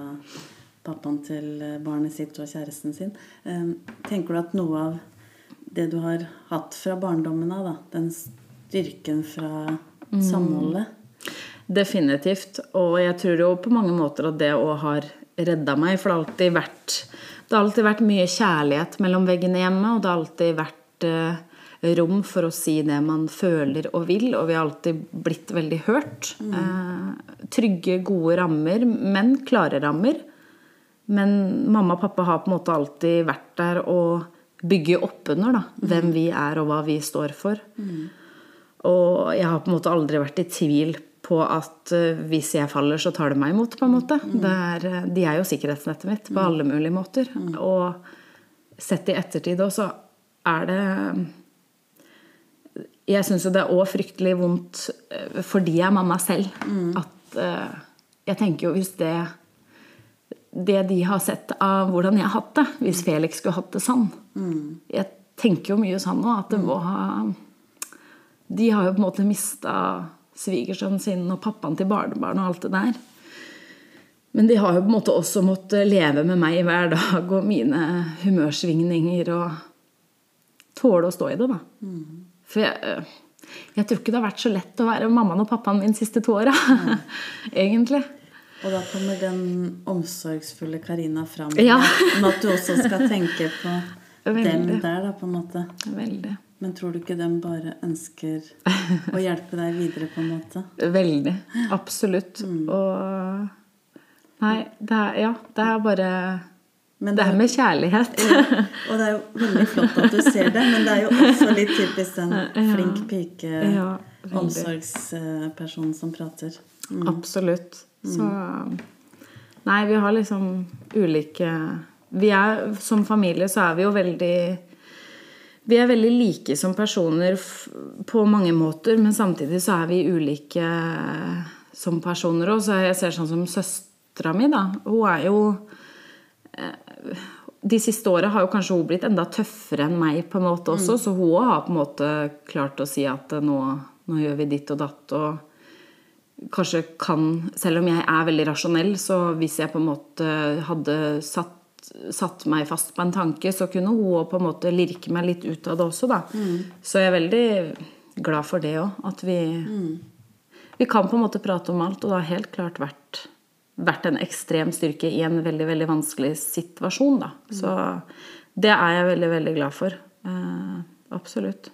pappaen til eh, barnet sitt og kjæresten sin. Ehm, tenker du at noe av det du har hatt fra barndommen av, den styrken fra mm. samholdet Definitivt. Og jeg tror jo på mange måter at det òg har redda meg. For det har alltid vært det har alltid vært mye kjærlighet mellom veggene hjemme, og det har alltid vært eh, rom for å si det man føler og vil, og vi har alltid blitt veldig hørt. Mm. Eh, trygge, gode rammer, men klare rammer. Men mamma og pappa har på en måte alltid vært der og bygge oppunder da, mm. hvem vi er og hva vi står for. Mm. Og jeg har på en måte aldri vært i tvil på at uh, hvis jeg faller, så tar de meg imot, på en måte. Mm. Er, eh, de er jo sikkerhetsnettet mitt på mm. alle mulige måter. Mm. Og sett i ettertid òg, så er det Jeg syns jo det er òg fryktelig vondt eh, fordi jeg er mamma selv. Mm. At uh, jeg tenker jo hvis det det de har sett av hvordan jeg har hatt det, hvis Felix skulle hatt det sånn. Mm. Jeg tenker jo mye sånn nå at det må ha De har jo på en måte mista svigersønnen sin og pappaen til barnebarn og alt det der. Men de har jo på en måte også måttet leve med meg hver dag og mine humørsvingninger og tåle å stå i det, da. Mm. For jeg, jeg, tror ikke det har vært så lett å være mammaen og pappaen min de siste to åra, *laughs* egentlig. Og da kommer den omsorgsfulle Karina fram. Ja. Med at du også skal tenke på *laughs* Veldig. dem der, da, på en måte. Veldig. Men tror du ikke de bare ønsker å *laughs* hjelpe deg videre, på en måte? Veldig. Absolutt. Mm. Og Nei, det er, ja, det er bare det, det, er med kjærlighet. Ja, og det er jo veldig flott at du ser det, men det er jo også litt typisk den *laughs* flink pike, ja, omsorgspersonen som prater. Mm. Absolutt. Så Nei, vi har liksom ulike Vi er Som familie så er vi jo veldig vi er veldig like som personer på mange måter, men samtidig så er vi ulike som personer òg. Jeg ser sånn som søstera mi, da. Hun er jo eh, De siste åra har jo kanskje hun blitt enda tøffere enn meg på en måte også, mm. så hun har på en måte klart å si at nå, nå gjør vi ditt og datt. og kanskje kan Selv om jeg er veldig rasjonell, så hvis jeg på en måte hadde satt, satt meg fast på en tanke, så kunne hun på en måte lirke meg litt ut av det også, da. Mm. Så jeg er veldig glad for det òg. At vi mm. Vi kan på en måte prate om alt, og det har helt klart vært, vært en ekstrem styrke i en veldig, veldig vanskelig situasjon, da. Så det er jeg veldig, veldig glad for. Eh, absolutt.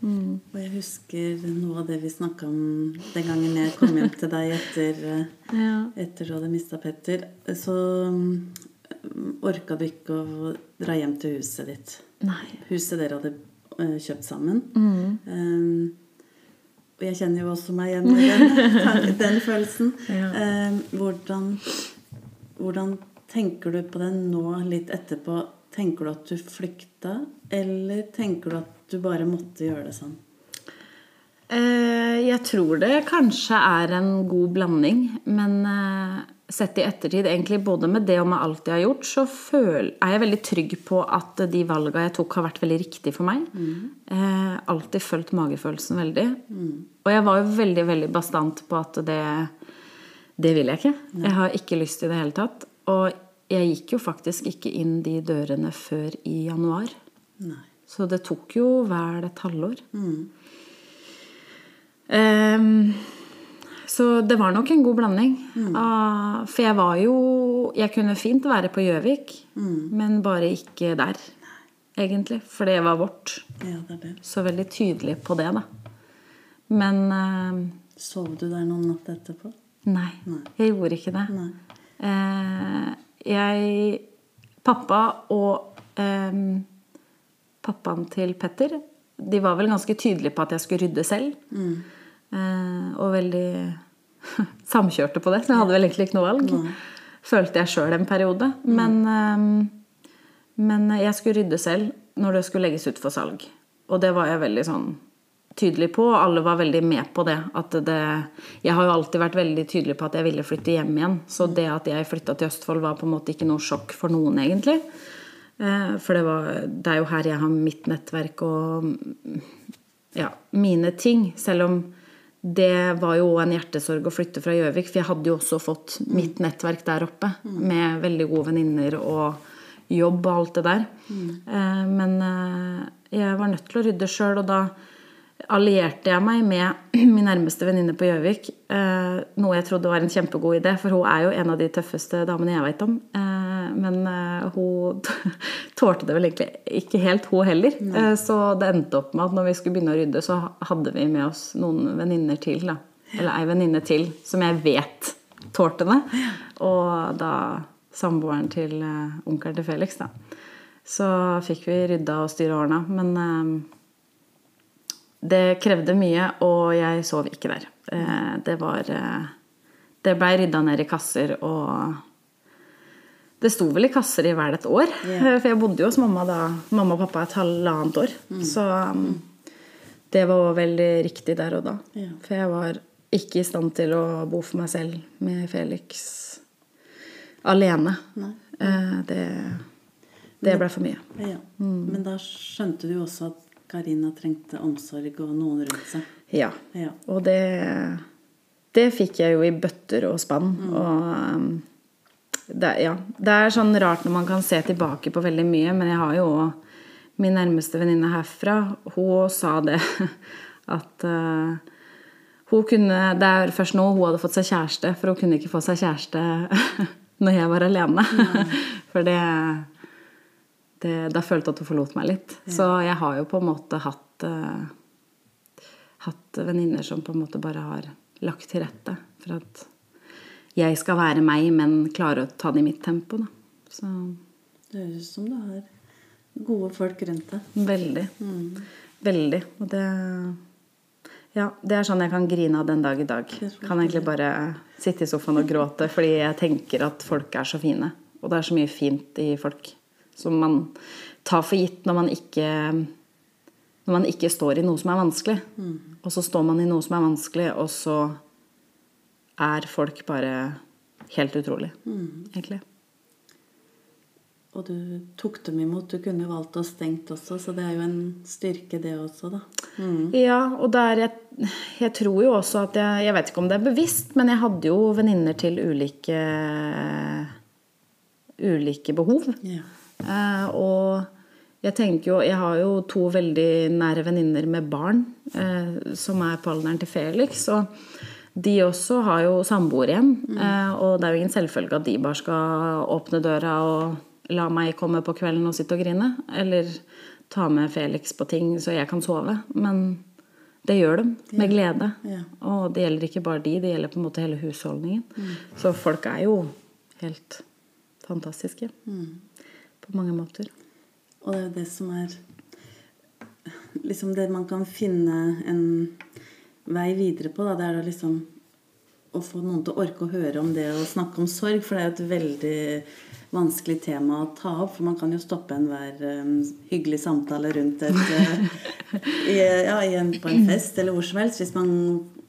Mm. Og jeg husker noe av det vi snakka om den gangen jeg kom hjem til deg etter, *laughs* ja. etter du hadde mista Petter. Så mm, orka du ikke å dra hjem til huset ditt. Nei. Huset dere hadde uh, kjøpt sammen. Mm. Um, og jeg kjenner jo også meg igjen i den, *laughs* den følelsen. Ja. Um, hvordan, hvordan tenker du på det nå, litt etterpå? Tenker du at du flykta, eller tenker du at du bare måtte gjøre det sånn? Eh, jeg tror det kanskje er en god blanding. Men eh, sett i ettertid, egentlig både med det og med alt jeg har gjort, så er jeg veldig trygg på at de valga jeg tok, har vært veldig riktige for meg. Mm. Alltid fulgt magefølelsen veldig. Mm. Og jeg var jo veldig, veldig bastant på at det, det vil jeg ikke. Jeg har ikke lyst i det hele tatt. Og jeg gikk jo faktisk ikke inn de dørene før i januar. Nei. Så det tok jo vel et halvår. Mm. Um, så det var nok en god blanding. Mm. Uh, for jeg var jo Jeg kunne fint være på Gjøvik, mm. men bare ikke der. egentlig. For det var vårt. Ja, det det. Så veldig tydelig på det, da. Men eh, Sov du der noen natt etterpå? nei, jeg gjorde ikke det. Nei. Eh, jeg Pappa og eh, pappaen til Petter De var vel ganske tydelige på at jeg skulle rydde selv. Eh, og veldig *laughs* samkjørte på det, så jeg hadde vel egentlig ikke noe valg. Følte jeg sjøl en periode. Men, eh, men jeg skulle rydde selv når det skulle legges ut for salg. Og det var jeg veldig sånn tydelig på, og alle var veldig med på det. At det jeg har jo alltid vært veldig tydelig på at jeg ville flytte hjem igjen. Så det at jeg flytta til Østfold, var på en måte ikke noe sjokk for noen, egentlig. Eh, For det, var, det er jo her jeg har mitt nettverk og mm, ja, mine ting. Selv om det var jo en hjertesorg å flytte fra Gjøvik, for jeg hadde jo også fått mitt nettverk der oppe med veldig gode venninner og jobb og alt det der. Mm. Men eh, jeg var nødt til å rydde sjøl, og da allierte jeg meg med *clears throat* min nærmeste venninne på Gjøvik. eh, Noe jeg trodde var en kjempegod idé, for hun er jo en av de tøffeste damene jeg veit om. Eh, Men eh, hun *laughs* tålte det vel egentlig ikke helt, hun heller. Eh, Så det endte opp med at når vi skulle begynne å rydde, så hadde vi med oss noen venninner til. da. Eller ei venninne til som jeg vet tålte det. Og da samboeren til onkelen til Felix, da. Så fikk vi rydda og styra ordna. Men det krevde mye, og jeg sov ikke der. Eh, Det var eh, Det blei rydda ned i kasser, og det sto vel i kasser i vel et år. Yeah. *laughs* For jeg bodde jo hos mamma da mamma og pappa et halvannet år. Så um, det var veldig riktig der og da. Yeah. For jeg var ikke i stand til å bo for meg selv med Felix alene. Nei. Det, det ble for mye. Ja. Men da skjønte du også at Karina trengte omsorg og noen rundt seg. Ja. Ja. Og det, det fikk jeg jo i bøtter og spann. Og um, det, ja, det er sånn rart når man kan se tilbake på veldig mye, men jeg har jo òg min nærmeste venninne herfra. Hun sa det *laughs* at uh, hun kunne, Det er først nå hun hadde fått seg kjæreste, for hun kunne ikke få seg kjæreste *laughs* når jeg var alene. *laughs* For det, det Da følte jeg at hun forlot meg litt. Så jeg har jo på en måte hatt uh, hatt venninner som på en måte bare har lagt til rette for at jeg skal være meg, men klare å ta det i mitt tempo. Da. Så Det høres ut som du har gode folk rundt deg. veldig. Veldig. Og det Ja, det er sånn jeg kan grine av den dag i dag. Kan egentlig bare sitte i sofaen og gråte fordi jeg tenker at folk er så fine. Og det er så mye fint i folk som man tar for gitt når man ikke når man ikke står i noe som er vanskelig. Og så står man i noe som er vanskelig, og så er folk bare helt utrolig, egentlig. Og du tok dem imot. Du kunne valgt å stengt også, så det er jo en styrke, det også, da. Ja, og der jeg, jeg tror jo også at jeg Jeg vet ikke om det er bevisst, men jeg hadde jo venninner til ulike ulike behov. Ja. Eh, og jeg tenker jo Jeg har jo to veldig nære venninner med barn eh, som er på alderen til Felix. Og de også har jo samboer igjen. Eh, og det er jo ingen selvfølge at de bare skal åpne døra og la meg komme på kvelden og sitte og grine. Eller ta med Felix på ting så jeg kan sove. Men det gjør de med glede. Ja. Og det gjelder ikke bare de, det gjelder på en måte hele husholdningen. Så folk er jo helt fantastiske på mange måter. Og det er jo det som er liksom det man kan finne en vei videre på, da, det er da liksom å få noen til å orke å høre om det og snakke om sorg, for det er et veldig vanskelig tema å ta opp. For man kan jo stoppe enhver um, hyggelig samtale rundt et uh, i, ja, i på en fest eller hvor som helst, hvis man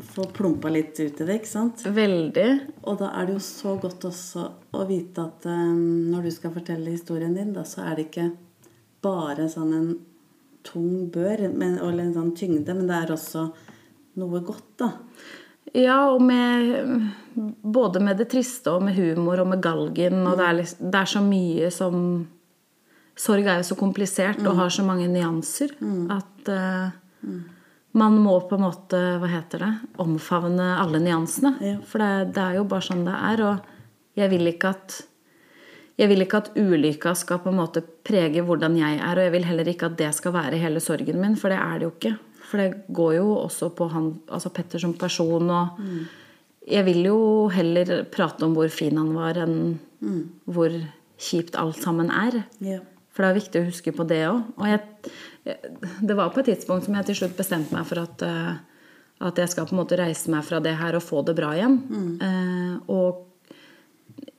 får plumpa litt ut i det, ikke sant? Veldig. Og da er det jo så godt også å vite at um, når du skal fortelle historien din, da, så er det ikke bare sånn en tung bør men, eller en sånn tyngde, men det er også noe godt, da. Ja, og med Både med det triste og med humor og med galgen. Og det er, liksom, det er så mye som Sorg er jo så komplisert og har så mange nyanser at eh, man må på en måte, hva heter det, omfavne alle nyansene. Ja. For det, det er jo bare sånn det er. Og jeg vil ikke at jeg vil ikke at ulykka skal på en måte prege hvordan jeg er, og jeg vil heller ikke at det skal være hele sorgen min, for det er det jo ikke. For det går jo også på han, altså Petter som person, og jeg vil jo heller prate om hvor fin han var, enn hvor kjipt alt sammen er. Ja. For det er viktig å huske på det òg. Og jeg, det var på et tidspunkt som jeg til slutt bestemte meg for at, eh, at jeg skal på en måte reise meg fra det her og få det bra igjen. Eh, og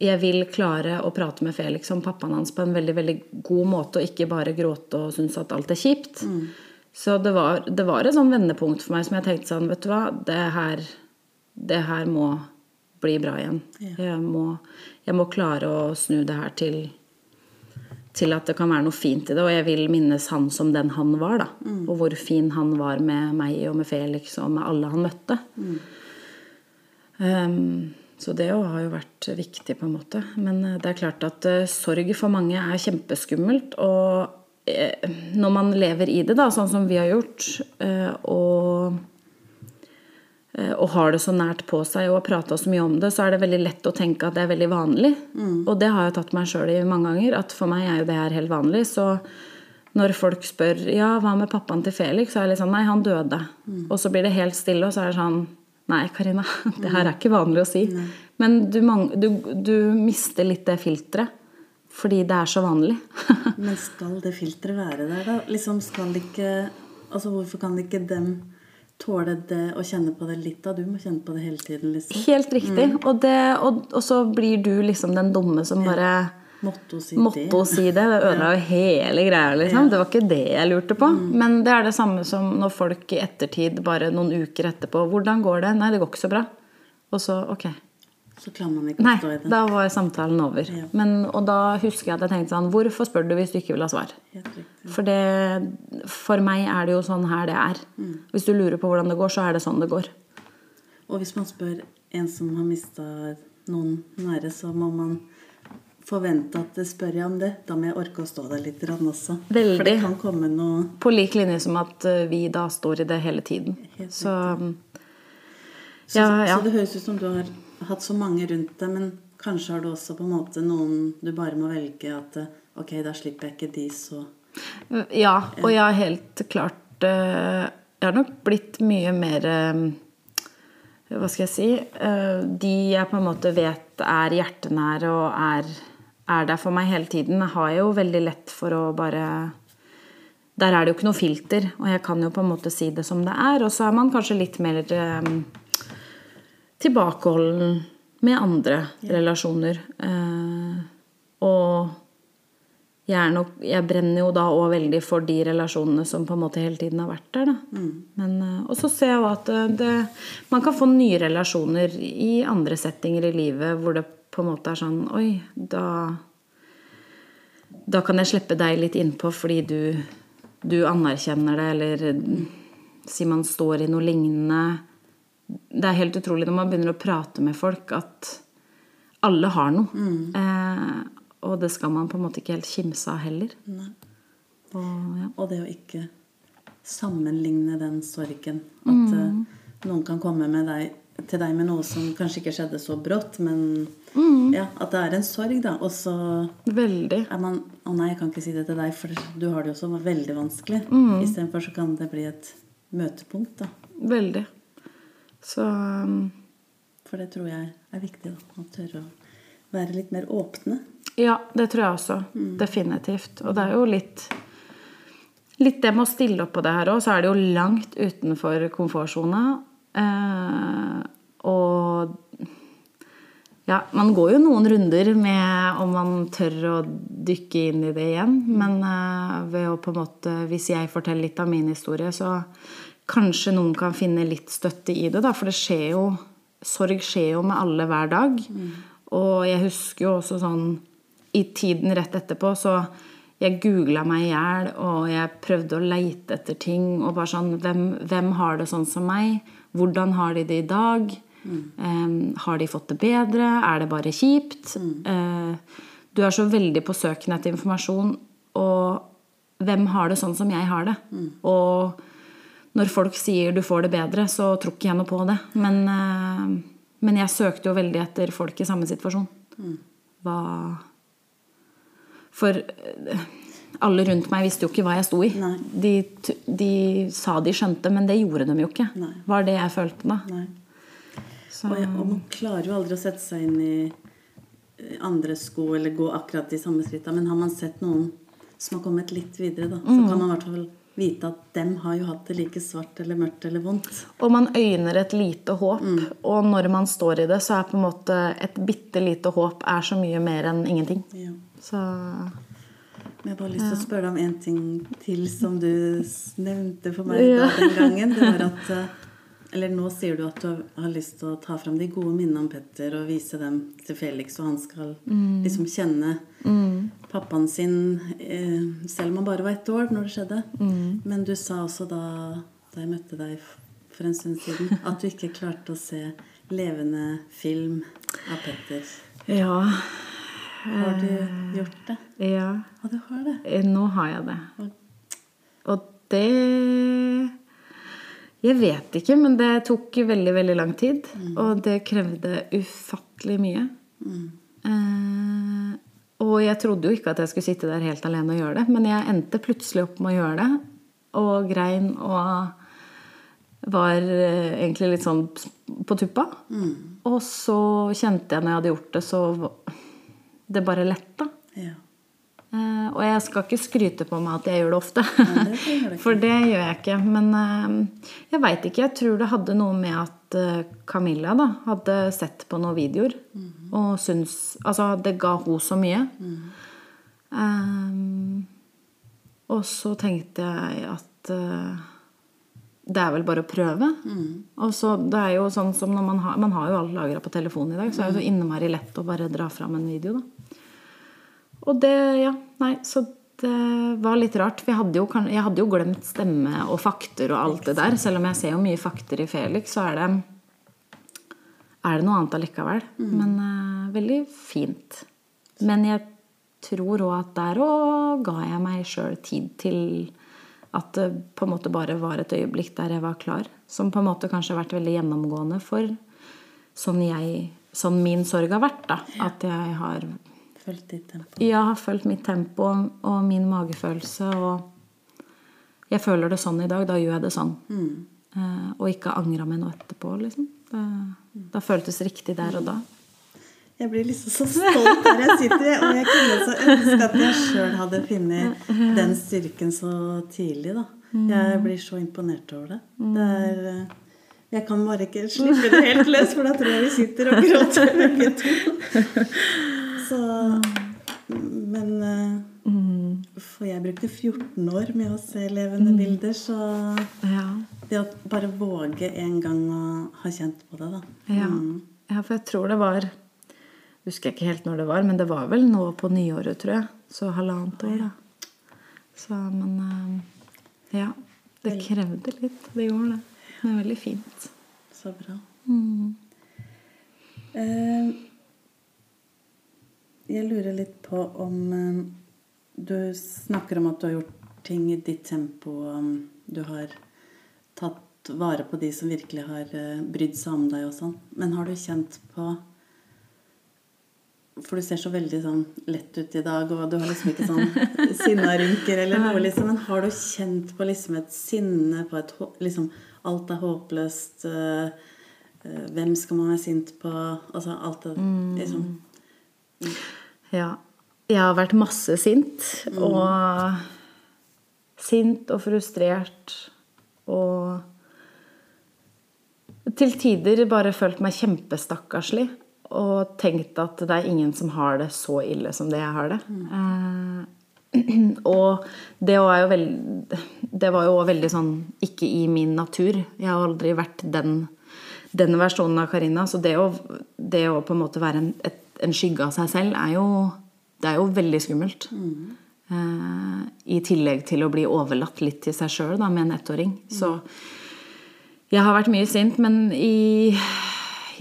jeg vil klare å prate med Felix om pappaen hans på en veldig veldig god måte, og ikke bare gråte og synes at alt er kjipt. Så det var, det var et sånn vendepunkt for meg som jeg tenkte sånn, vet du hva, det her, det her må bli bra igjen. Jeg, må, jeg må klare å snu det her til, til at det kan være noe fint i det. Og jeg vil minnes han som den han var, da. Og hvor fin han var med meg og med Felix og med alle han møtte. Um, så det òg har jo vært viktig, på en måte. Men eh, det er klart at uh, sorg for mange er kjempeskummelt. Og uh, når man lever i det, da, sånn som vi har gjort, uh, og, og har det så nært på seg og har prata så mye om det, så er det veldig lett å tenke at det er veldig vanlig. Og det har jeg tatt meg sjøl i mange ganger, at for meg er jo det her helt vanlig. Så når folk spør ja, hva med pappaen til Felix, så er jeg litt sånn nei, han døde. Og så blir det helt stille, og så er det sånn Nei, Karina, *laughs* det her er ikke vanlig å si. Men du, du, du mister litt det filteret. Fordi det er så vanlig. *laughs* Men skal det filteret være der, da? Liksom skal det ikke Altså, hvorfor kan ikke dem tåle det og kjenne på det litt, av. Du må kjenne på det hele tiden, liksom. Helt riktig. Og, det, og, og så blir du liksom den dumme som bare Måtte hun si si det. Det ødela jo hele greia, liksom. Det var ikke det jeg lurte på. Men det er det samme som når folk i ettertid, bare noen uker etterpå 'Hvordan går det?' 'Nei, det går ikke så bra'. Og så ok. Så klarer man ikke Nei, å stå i det. da var samtalen over. Ja. Men, og da husker jeg at jeg tenkte sånn Hvorfor spør du hvis du ikke vil ha svar? For, det, for meg er det jo sånn her det er. Mm. Hvis du lurer på hvordan det går, så er det sånn det går. Og hvis man spør en som har mista noen nære, så må man forvente at det spør jeg om det. Da må jeg orke å stå der litt også. Veldig. For det kan komme noe På lik linje som at eh, vi da står i det hele tiden. Helt Så Så, ja, ja. så det høres ut som du har hatt så mange rundt deg, men kanskje har du også på en måte noen du bare må velge at eh, Ok, da slipper jeg ikke de, så Ja, og jeg har helt klart eh, Jeg har nok blitt mye mer eh, Hva skal jeg si De jeg på en måte vet er hjertenære og er, er der for meg hele tiden, har jeg jo veldig lett for å bare Der er det jo ikke noe filter, og jeg kan jo på en måte si det som det er. Og så er man kanskje litt mer tilbakeholden med andre relasjoner. Eh, og jeg, er nok, jeg brenner jo da òg veldig for de relasjonene som på en måte hele tiden har vært der. Da. Men, eh, og så ser jeg jo at det, det, man kan få nye relasjoner i andre settinger i livet hvor det på en måte er sånn Oi, da Da kan jeg slippe deg litt innpå fordi du, du anerkjenner det, eller si man står i noe lignende. Det er helt utrolig når man begynner å prate med folk, at alle har noe. Eh, og det skal man på en måte ikke helt kimse av heller. Og, ja. Og det å ikke sammenligne den sorgen. At eh, noen kan komme med deg, til deg med noe som kanskje ikke skjedde så brått, men ja, at det er en sorg, da. Og så Veldig. er man Å nei, jeg kan ikke si det til deg, for du har det jo så veldig vanskelig. Istedenfor så kan det bli et møtepunkt, da. Veldig. Så um, For det tror jeg er viktig, da. Å tørre å være litt mer åpne. Ja, det tror jeg også. Definitivt. Og det er jo litt Litt det med å stille opp på det her òg, så er det jo langt utenfor komfortsona. Eh, og ja, man går jo noen runder med om man tør å dykke inn i det igjen. Men eh, ved å på en måte Hvis jeg forteller litt av min historie, så kanskje noen kan finne litt støtte i det, da. For det skjer jo Sorg skjer jo med alle hver dag. Og jeg husker jo også sånn I tiden rett etterpå, så jeg googla meg i hjel, og jeg prøvde å leite etter ting. Og bare sånn hvem, hvem har det sånn som meg? Hvordan har de det i dag? Eh, har de fått det bedre? Er det bare kjipt? Eh, du er så veldig på søken etter informasjon, og hvem har det sånn som jeg har det? Og når folk sier du får det bedre, så tror ikke jeg noe på det. Men, eh, men jeg søkte jo veldig etter folk i samme situasjon. Hva, For eh, alle rundt meg visste jo ikke hva jeg sto i. De, de sa de skjønte, men det gjorde de jo ikke. Nei. Var det jeg følte da. Og, jeg, og man klarer jo aldri å sette seg inn i andres andre sko eller gå akkurat de samme skritta, men har man sett noen som har kommet litt videre, da, så kan man i hvert fall vite at dem har jo hatt det like svart eller mørkt eller vondt. Og man øyner et lite håp, og når man står i det, så er på en måte et bitte lite håp er så mye mer enn ingenting. Ja. Så jeg har bare lyst til å spørre deg om en ting til som du nevnte for meg Ja. den *laughs* gangen. Det var at eh, Eller nå sier du at du har lyst til å ta fram de gode minnene om Petter og vise dem til Felix, og han skal liksom kjenne pappaen sin eh, selv om han bare var ett år når det skjedde. Men du sa også da, da jeg møtte deg for en stund siden, *laughs* at du ikke klarte å se levende film av Petter. ja. Har du gjort det? Ja. Og du har det. Eh, Nå har jeg det. Og det Jeg vet ikke, men det tok veldig, veldig lang tid. Og det krevde ufattelig mye. Eh, og jeg trodde jo ikke at jeg skulle sitte der helt alene og gjøre det, men jeg endte plutselig opp med å gjøre det. Og grein og var eh, egentlig litt sånn på tuppa. Og så kjente jeg når jeg hadde gjort det, så det bare letta. ja. Uh, og jeg skal ikke skryte på meg at jeg gjør det ofte. det du *laughs* ikke. For det gjør jeg ikke. Men uh, jeg veit ikke. Jeg tror det hadde noe med at eh, Camilla da, hadde sett på noen videoer Mhm. og syns Altså, det ga hun så mye. Eh, og så tenkte jeg at uh, det er vel bare å prøve. Mm. Og så det er jo sånn som når man har Man har jo alt lagra på telefonen i dag, så er det så innmari lett å bare dra fram en video, da. Og det Ja, nei, så det var litt rart. For jeg hadde jo, jeg hadde jo glemt stemme og fakter og alt det der. Selv om jeg ser jo mye fakter i Felix, så er det er det noe annet allikevel. Men uh, veldig fint. Men jeg tror òg at der òg ga jeg meg sjøl tid til at det på en måte bare var et øyeblikk der jeg var klar. Som på en måte kanskje har vært veldig gjennomgående for sånn, jeg, sånn min sorg har vært. da. At jeg har Følg ditt tempo. jeg har fulgt mitt tempo og min magefølelse. Og jeg føler det sånn i dag. Da gjør jeg det sånn. Eh, og ikke angra meg noe etterpå. liksom. Det, det føltes riktig der og da. Jeg blir liksom så stolt der jeg sitter, og jeg kunne så ønske at jeg sjøl hadde funnet den styrken så tidlig, da. Jeg blir så imponert over det. Det er eh, Jeg kan bare ikke slippe det helt løs, for da tror jeg vi sitter og gråter begge to. Men mm. For jeg brukte 14 år med å se levende bilder, så Ja. det å bare våge en gang å ha kjent på det, da. Ja. ja, for jeg tror det var Husker jeg ikke helt når det var, men det var vel nå på nyåret, tror jeg. Så halvannet år, da. Så, men uh, Ja. Det krevde litt. Det gjorde det. Det er veldig fint. Så bra. Eh, jeg lurer litt på om eh, Du snakker om at du har gjort ting i ditt tempo. Du har tatt vare på de som virkelig har eh, brydd seg om deg og sånn. Men har du kjent på For du ser så veldig sånn lett ut i dag, og du har liksom ikke sånn *laughs* sinnarynker eller noe, liksom. Men har du kjent på liksom et sinne, på et liksom Alt er håpløst. eh, hvem skal man være sint på? Altså alt det liksom Ja. Jeg har vært masse sint. Og sint og frustrert. Og til tider bare følt meg kjempestakkarslig. Og tenkt at det er ingen som har det så ille som det jeg har det. Mm. *clears throat* og det var jo veldig Det var jo veldig sånn ikke i min natur. Jeg har aldri vært den, den versjonen av Karina. Så det å, det å på en måte være en, et, en skygge av seg selv er jo Det er jo veldig skummelt. Eh, I tillegg til å bli overlatt litt til seg sjøl med en ettåring. Så jeg har vært mye sint, men i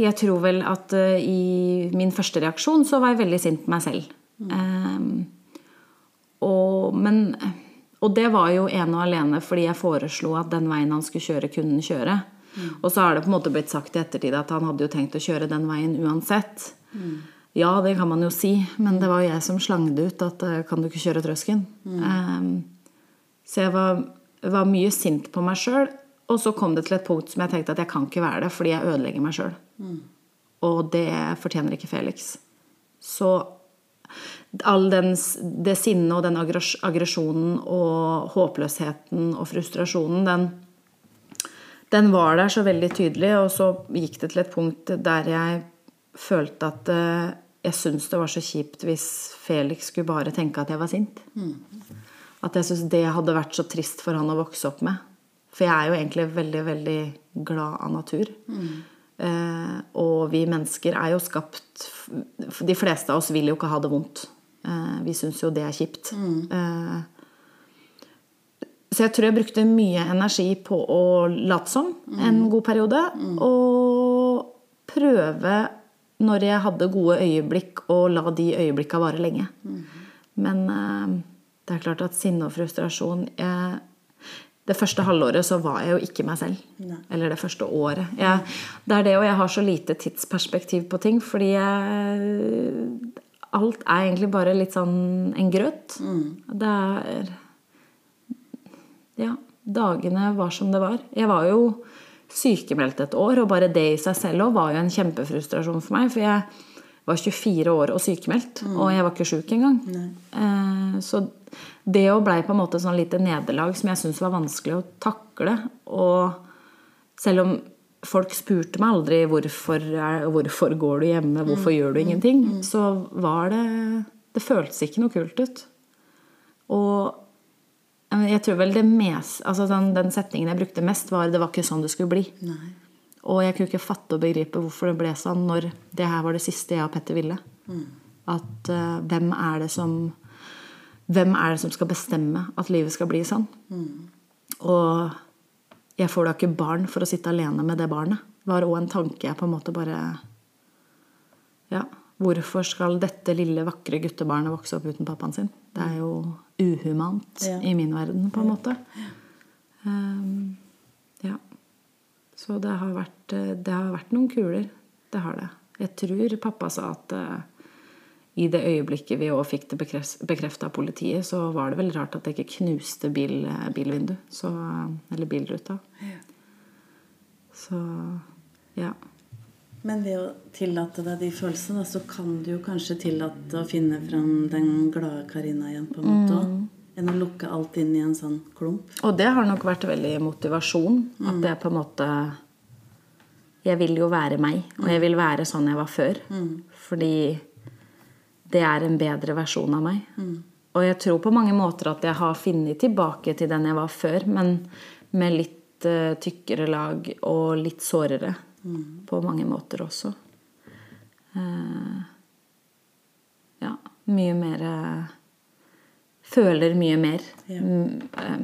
Jeg tror vel at uh, i min første reaksjon så var jeg veldig sint på meg selv. Eh, og, men, og det var jo ene og alene fordi jeg foreslo at den veien han skulle kjøre, kunne han kjøre. Og så har det på en måte blitt sagt i ettertid at han hadde jo tenkt å kjøre den veien uansett. Ja, det kan man jo si, men det var jo jeg som slang det ut at eh, kan du ikke kjøre trøsken? Um, så jeg var, var mye sint på meg sjøl, og så kom det til et punkt som jeg tenkte at jeg kan ikke være det fordi jeg ødelegger meg sjøl. Og det fortjener ikke Felix. Så all den, det sinnet og den aggresjonen og håpløsheten og frustrasjonen, den, den var der så veldig tydelig, og så gikk det til et punkt der jeg følte at eh, jeg syntes det var så kjipt hvis Felix skulle bare tenke at jeg var sint. At jeg syntes det hadde vært så trist for han å vokse opp med. For jeg er jo egentlig veldig, veldig glad av natur. Eh, og vi mennesker er jo skapt De fleste av oss vil jo ikke ha det vondt. Eh, vi syns jo det er kjipt. Eh, så jeg tror jeg brukte mye energi på å late som en god periode. Og prøve, når jeg hadde gode øyeblikk, å la de øyeblikka vare lenge. Men eh, det er klart at sinne og frustrasjon jeg, Det første halvåret så var jeg jo ikke meg selv. Eller det første året. Jeg, det er det, og jeg har så lite tidsperspektiv på ting, fordi jeg Alt er egentlig bare litt sånn en grøt. Det er ja, dagene var som det var. Jeg var jo sykemeldt et år, og bare det i seg selv også var jo en kjempefrustrasjon for meg. For jeg var 24 år og sykemeldt, og jeg var ikke sjuk engang. Eh, så det å blei på en måte sånn lite nederlag som jeg syntes var vanskelig å takle. Og selv om folk spurte meg aldri hvorfor, er, hvorfor går du hjemme, hvorfor gjør du ingenting, så var det Det føltes ikke noe kult ut. Og jeg tror vel det mest, altså den, den setningen jeg brukte mest, var 'det var ikke sånn det skulle bli'. Nei. Og jeg kunne ikke fatte og begripe hvorfor det ble sånn når det her var det siste jeg og Petter ville. At uh, hvem er det som Hvem er det som skal bestemme at livet skal bli sånn? Og jeg får da ikke barn for å sitte alene med det barnet. Var òg en tanke jeg på en måte bare Ja, hvorfor skal dette lille, vakre guttebarnet vokse opp uten pappaen sin? Det er jo uhumant Ja. i min verden, på en måte. Um, ja. Så det har, vært, eh, det har vært noen kuler. Det har det. Jeg tror pappa sa at uh, i det øyeblikket vi òg fikk det bekrefta av politiet, så var det vel rart at det ikke knuste bil, bilvindu. Så, eller bilruta. Så ja. Men ved å tillate deg de følelsene, så kan du jo kanskje tillate å finne fram den glade Karina igjen, på en måte òg. Enn å lukke alt inn i en sånn klump. Og det har nok vært veldig motivasjon. At det er på en måte Jeg vil jo være meg, og jeg vil være sånn jeg var før. Fordi det er en bedre versjon av meg. Og jeg tror på mange måter at jeg har funnet tilbake til den jeg var før, men med litt uh, tykkere lag og litt sårere. På mange måter også. Uh, ja, mye mer uh, Føler mye mer. Ja. Mm, eh,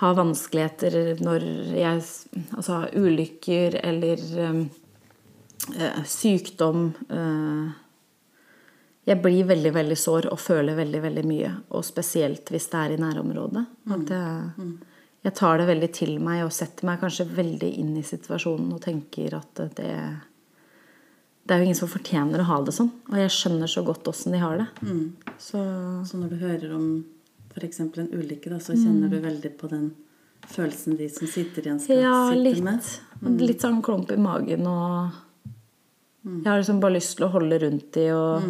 har vanskeligheter når jeg Altså ulykker eller um, sykdom Jeg blir veldig, veldig sår og føler veldig, veldig mye. Og spesielt hvis det er i nærområdet. At jeg, jeg tar det veldig til meg og setter meg kanskje veldig inn i situasjonen og tenker at det Det er jo ingen som fortjener å ha det sånn. Og jeg skjønner så godt åssen de har det. Så Så når du hører om f.eks. en ulykke, da, så kjenner du veldig på den følelsen de som sitter igjen, skal Ja, sitte litt. med. Litt sånn klump i magen og Jeg har liksom bare lyst til å holde rundt de og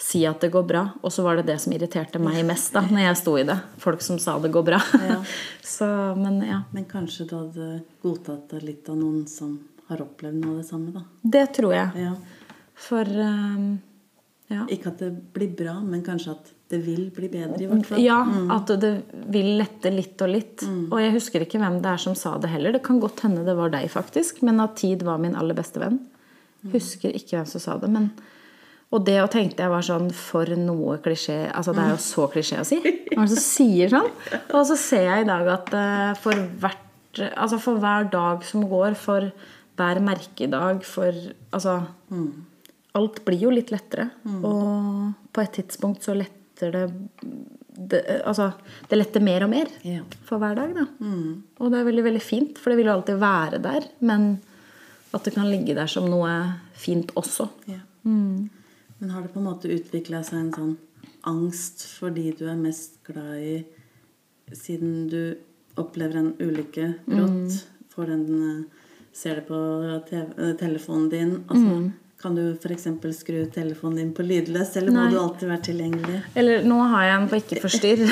si at det går bra. Og så var det det som irriterte meg mest da når jeg sto i det. Folk som sa det går bra. Ja. *laughs* så, men ja. Men kanskje du hadde godtatt det litt av noen som har opplevd noe av det samme, da. Det tror jeg. Ja. For um, ja. Ikke at det blir bra, men kanskje at det vil bli bedre, i hvert fall. Ja, at det vil lette litt og litt. Og jeg husker ikke hvem det er som sa det heller. Det kan godt hende det var deg, faktisk. Men at tid var min aller beste venn. Husker ikke hvem som sa det. Men, og det og tenkte jeg var sånn For noe klisjé. Altså, det er jo så klisjé å si. Er det som sier sånn? Og så ser jeg i dag at eh, for, hvert, altså for hver dag som går, for hver merkedag, for Altså Alt blir jo litt lettere. Og på et tidspunkt så letter det, det Altså, det letter mer og mer yeah. for hver dag, da. Og det er veldig, veldig fint, for det vil jo alltid være der. Men at det kan ligge der som noe fint også. Ja. Men har det på en måte utvikla seg en sånn angst fordi du er mest glad i Siden du opplever en ulykke brått, får den eh, Ser det på TV, eh, telefonen din altså, Kan du f.eks. skru telefonen din på lydløs, eller må Nei. du alltid være tilgjengelig? Eller nå har jeg den på ikke forstyrr,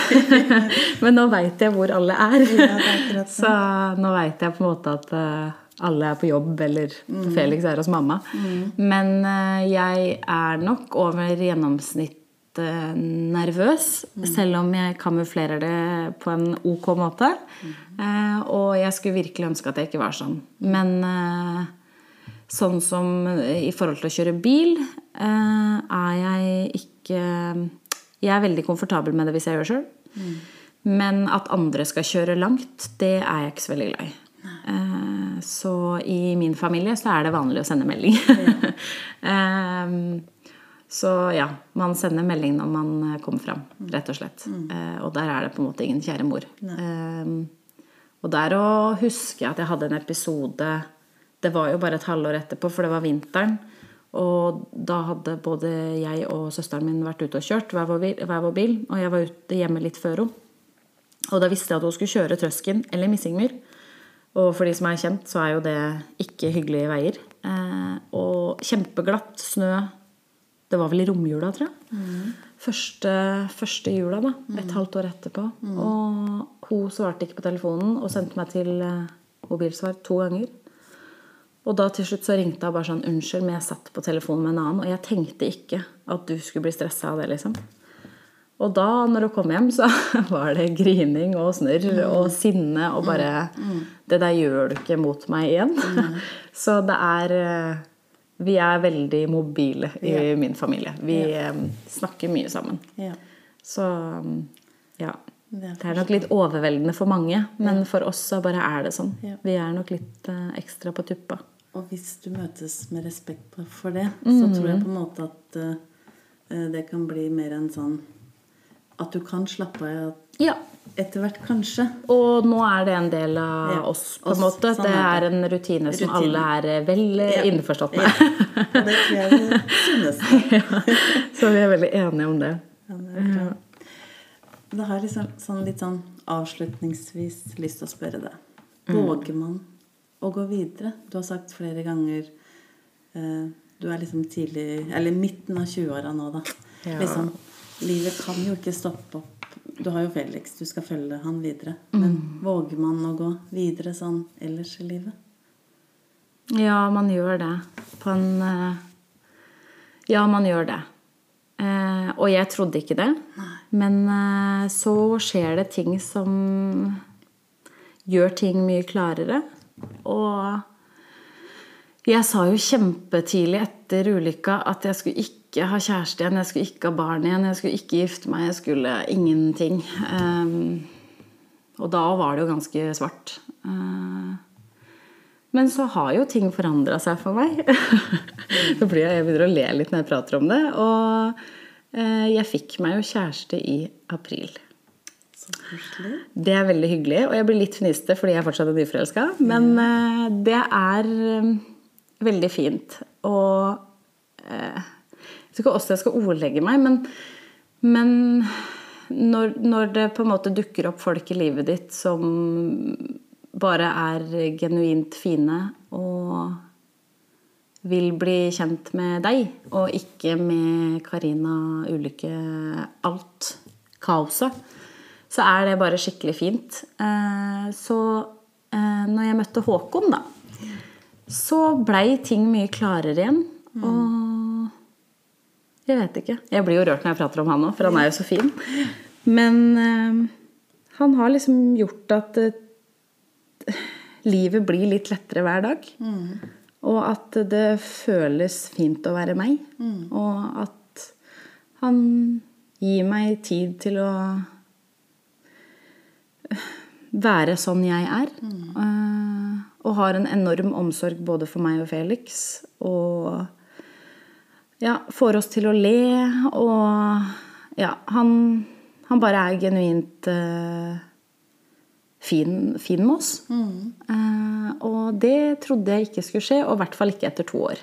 *laughs* men nå veit jeg hvor alle er. Ja, er *laughs* Så nå veit jeg på en måte at eh, alle er på jobb, eller Felix er hos mamma. Men uh, jeg er nok over gjennomsnittet nervøs, selv om jeg kamuflerer det på en ok måte. Uh, og jeg skulle virkelig ønske at jeg ikke var sånn. Men eh, sånn som i forhold til å kjøre bil, eh, er jeg ikke Jeg er veldig komfortabel med det hvis jeg gjør det sjøl. Men at andre skal kjøre langt, det er jeg ikke så veldig glad i. Så i min familie så er det vanlig å sende melding. um, *laughs* Så ja, man sender melding når man eh, kommer fram, rett og slett. Eh, Og der er det på en måte ingen kjære mor. Um, Og der å huske at jeg hadde en episode Det var jo bare et halvår etterpå, for det var vinteren. Og da hadde både jeg og søsteren min vært ute og kjørt hver vår bil og jeg var ute hjemme litt før henne. Og da visste jeg at hun skulle kjøre Trøsken eller Missingmyr. Og for de som er kjent, så er jo det ikke hyggelige veier. Eh, og kjempeglatt snø. Det var vel i romjula, tror jeg. Første, første jula, da. Et halvt år etterpå. Og hun svarte ikke på telefonen og sendte meg til eh, mobilsvar to ganger. Og da til slutt så ringte hun bare sånn Unnskyld, men jeg satt på telefonen med en annen, og jeg tenkte ikke at du skulle bli stressa av det, liksom. Og da, når hun kom hjem, så *laughs* var det grining og snørr og sinne og bare Det der gjør du ikke mot meg igjen. *laughs* Så det er eh, Vi er veldig mobile i Ja. min familie. Vi ja. snakker mye sammen. Ja. Så ja. Det er nok litt overveldende for mange, men for oss så bare er det sånn. Vi er nok litt eh, ekstra på tuppa. Og hvis du møtes med respekt for det, så tror jeg på en måte at eh, det kan bli mer en sånn At du kan slappe av Ja. etter hvert, kanskje. Og nå er det en del av Ja, oss, på en måte. sånn det er en rutine som alle er eh, vel eh, Ja. innforstått Ja. med. Og det tror jeg det synes. *laughs* Så vi er veldig enige om det. Ja, det har liksom, sånn, litt sånn avslutningsvis lyst til å spørre deg. Våger man å gå videre? Du har sagt flere ganger eh, Du er liksom tidlig Eller midten av 20-åra nå, da. Ja. Liksom, livet kan jo ikke stoppe opp. Du har jo Felix, du skal følge han videre. Men våger man å gå videre sånn ellers i livet? Ja, man gjør det. På en eh, Ja, man gjør det. Eh, og jeg trodde ikke det. Men eh, så skjer det ting som gjør ting mye klarere. Og jeg sa jo kjempetidlig etter ulykka at jeg skulle ikke ha kjæreste igjen, jeg skulle ikke ha barn igjen, jeg skulle ikke gifte meg, jeg skulle ingenting. Um, og da var det jo ganske svart. Uh, men så har jo ting forandra seg for meg. *laughs* så blir jeg, jeg begynner å le litt når jeg prater om det. Og eh, jeg fikk meg jo kjæreste i april. Så. Det er veldig hyggelig, og jeg blir litt fniste fordi jeg fortsatt er nyforelska. Men eh, det er um, veldig fint. Og eh, jeg vet ikke hvordan jeg skal ordlegge meg, men, men når, når det på en måte dukker opp folk i livet ditt som bare er genuint fine og vil bli kjent med deg, og ikke med Karina Ulykke alt kaoset, så er det bare skikkelig fint. Eh, Så eh, når jeg møtte Håkon, da, så blei ting mye klarere igjen. Og jeg vet ikke. Jeg blir jo rørt når jeg prater om han òg, for han er jo så fin. Men eh, han har liksom gjort at eh, livet blir litt lettere hver dag. Og at det føles fint å være meg. Og at han gir meg tid til å være sånn jeg er. Eh, og har en enorm omsorg både for meg og Felix. Og ja, får oss til å le. Og ja, han, han bare er genuint uh, fin, fin med oss. Eh, og det trodde jeg ikke skulle skje, og i hvert fall ikke etter to år.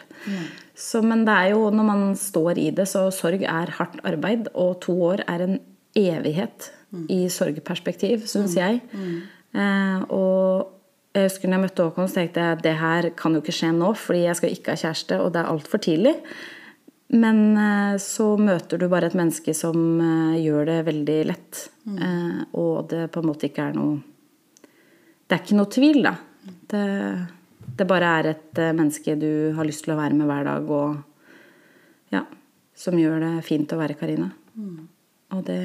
Så, men det er jo når man står i det, så sorg er hardt arbeid, og to år er en evighet i sorgperspektiv, syns jeg. Uh, og jeg husker når jeg møtte Håkon, så tenkte jeg det her kan jo ikke skje nå, fordi jeg skal ikke ha kjæreste, og det er altfor tidlig. Men eh, så møter du bare et menneske som eh, gjør det veldig lett. Mm. og det på en måte ikke er noe Det er ikke noe tvil, da. Det, det bare er et eh, menneske du har lyst til å være med hver dag, og ja, som gjør det fint å være Karina. Og det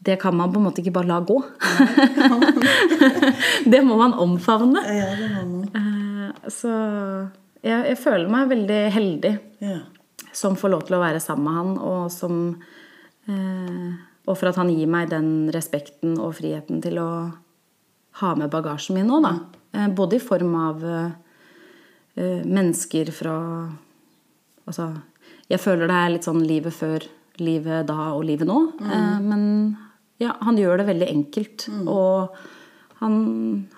det kan man på en måte ikke bare la gå. *laughs* det må man omfavne. Ja, det må man. Eh, Så jeg, jeg føler meg veldig heldig Ja. som får lov til å være sammen med han, og som eh, Og for at han gir meg den respekten og friheten til å ha med bagasjen min nå, da. Eh, Både i form av eh, eh, mennesker fra Altså, jeg føler det er litt sånn livet før, livet da og livet nå. Eh, Men ja, han gjør det veldig enkelt. Og han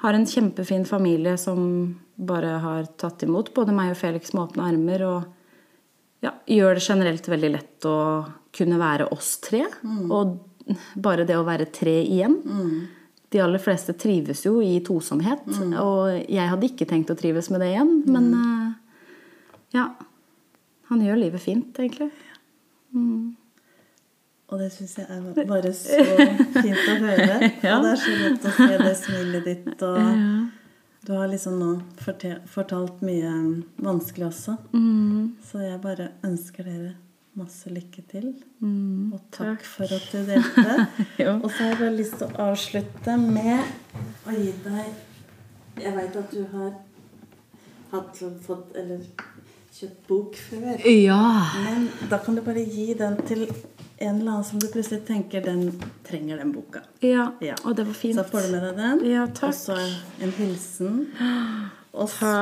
har en kjempefin familie som bare har tatt imot både meg og Felix med åpne armer. Og ja, gjør det generelt veldig lett å kunne være oss tre. Og bare det å være tre igjen. De aller fleste trives jo i tosomhet. Og jeg hadde ikke tenkt å trives med det igjen. Men eh, ja. Han gjør livet fint, egentlig. Og det syns jeg er bare så fint å høre. *laughs* Ja. Og det er så godt å se det smilet ditt. Og du har liksom nå fortalt mye vanskelig også. Mm. Så jeg bare ønsker dere masse lykke til. Mm. Og takk for at du delte. *laughs* Og så har jeg bare lyst til å avslutte med å gi deg Jeg veit at du har hatt, fått eller kjøpt bok før. Ja. Men da kan du bare gi den til en eller annen som du plutselig tenker den trenger den boka. ja. Ja. Og det var fint. Så får du med deg den. Ja, takk. Og så en hilsen. Og så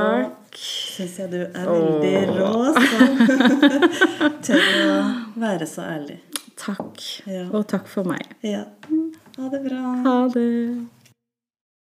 syns jeg du er veldig rå som *laughs* tør å være så ærlig. Takk. Ja. Og takk for meg. Ja. Ha det bra. Ha det.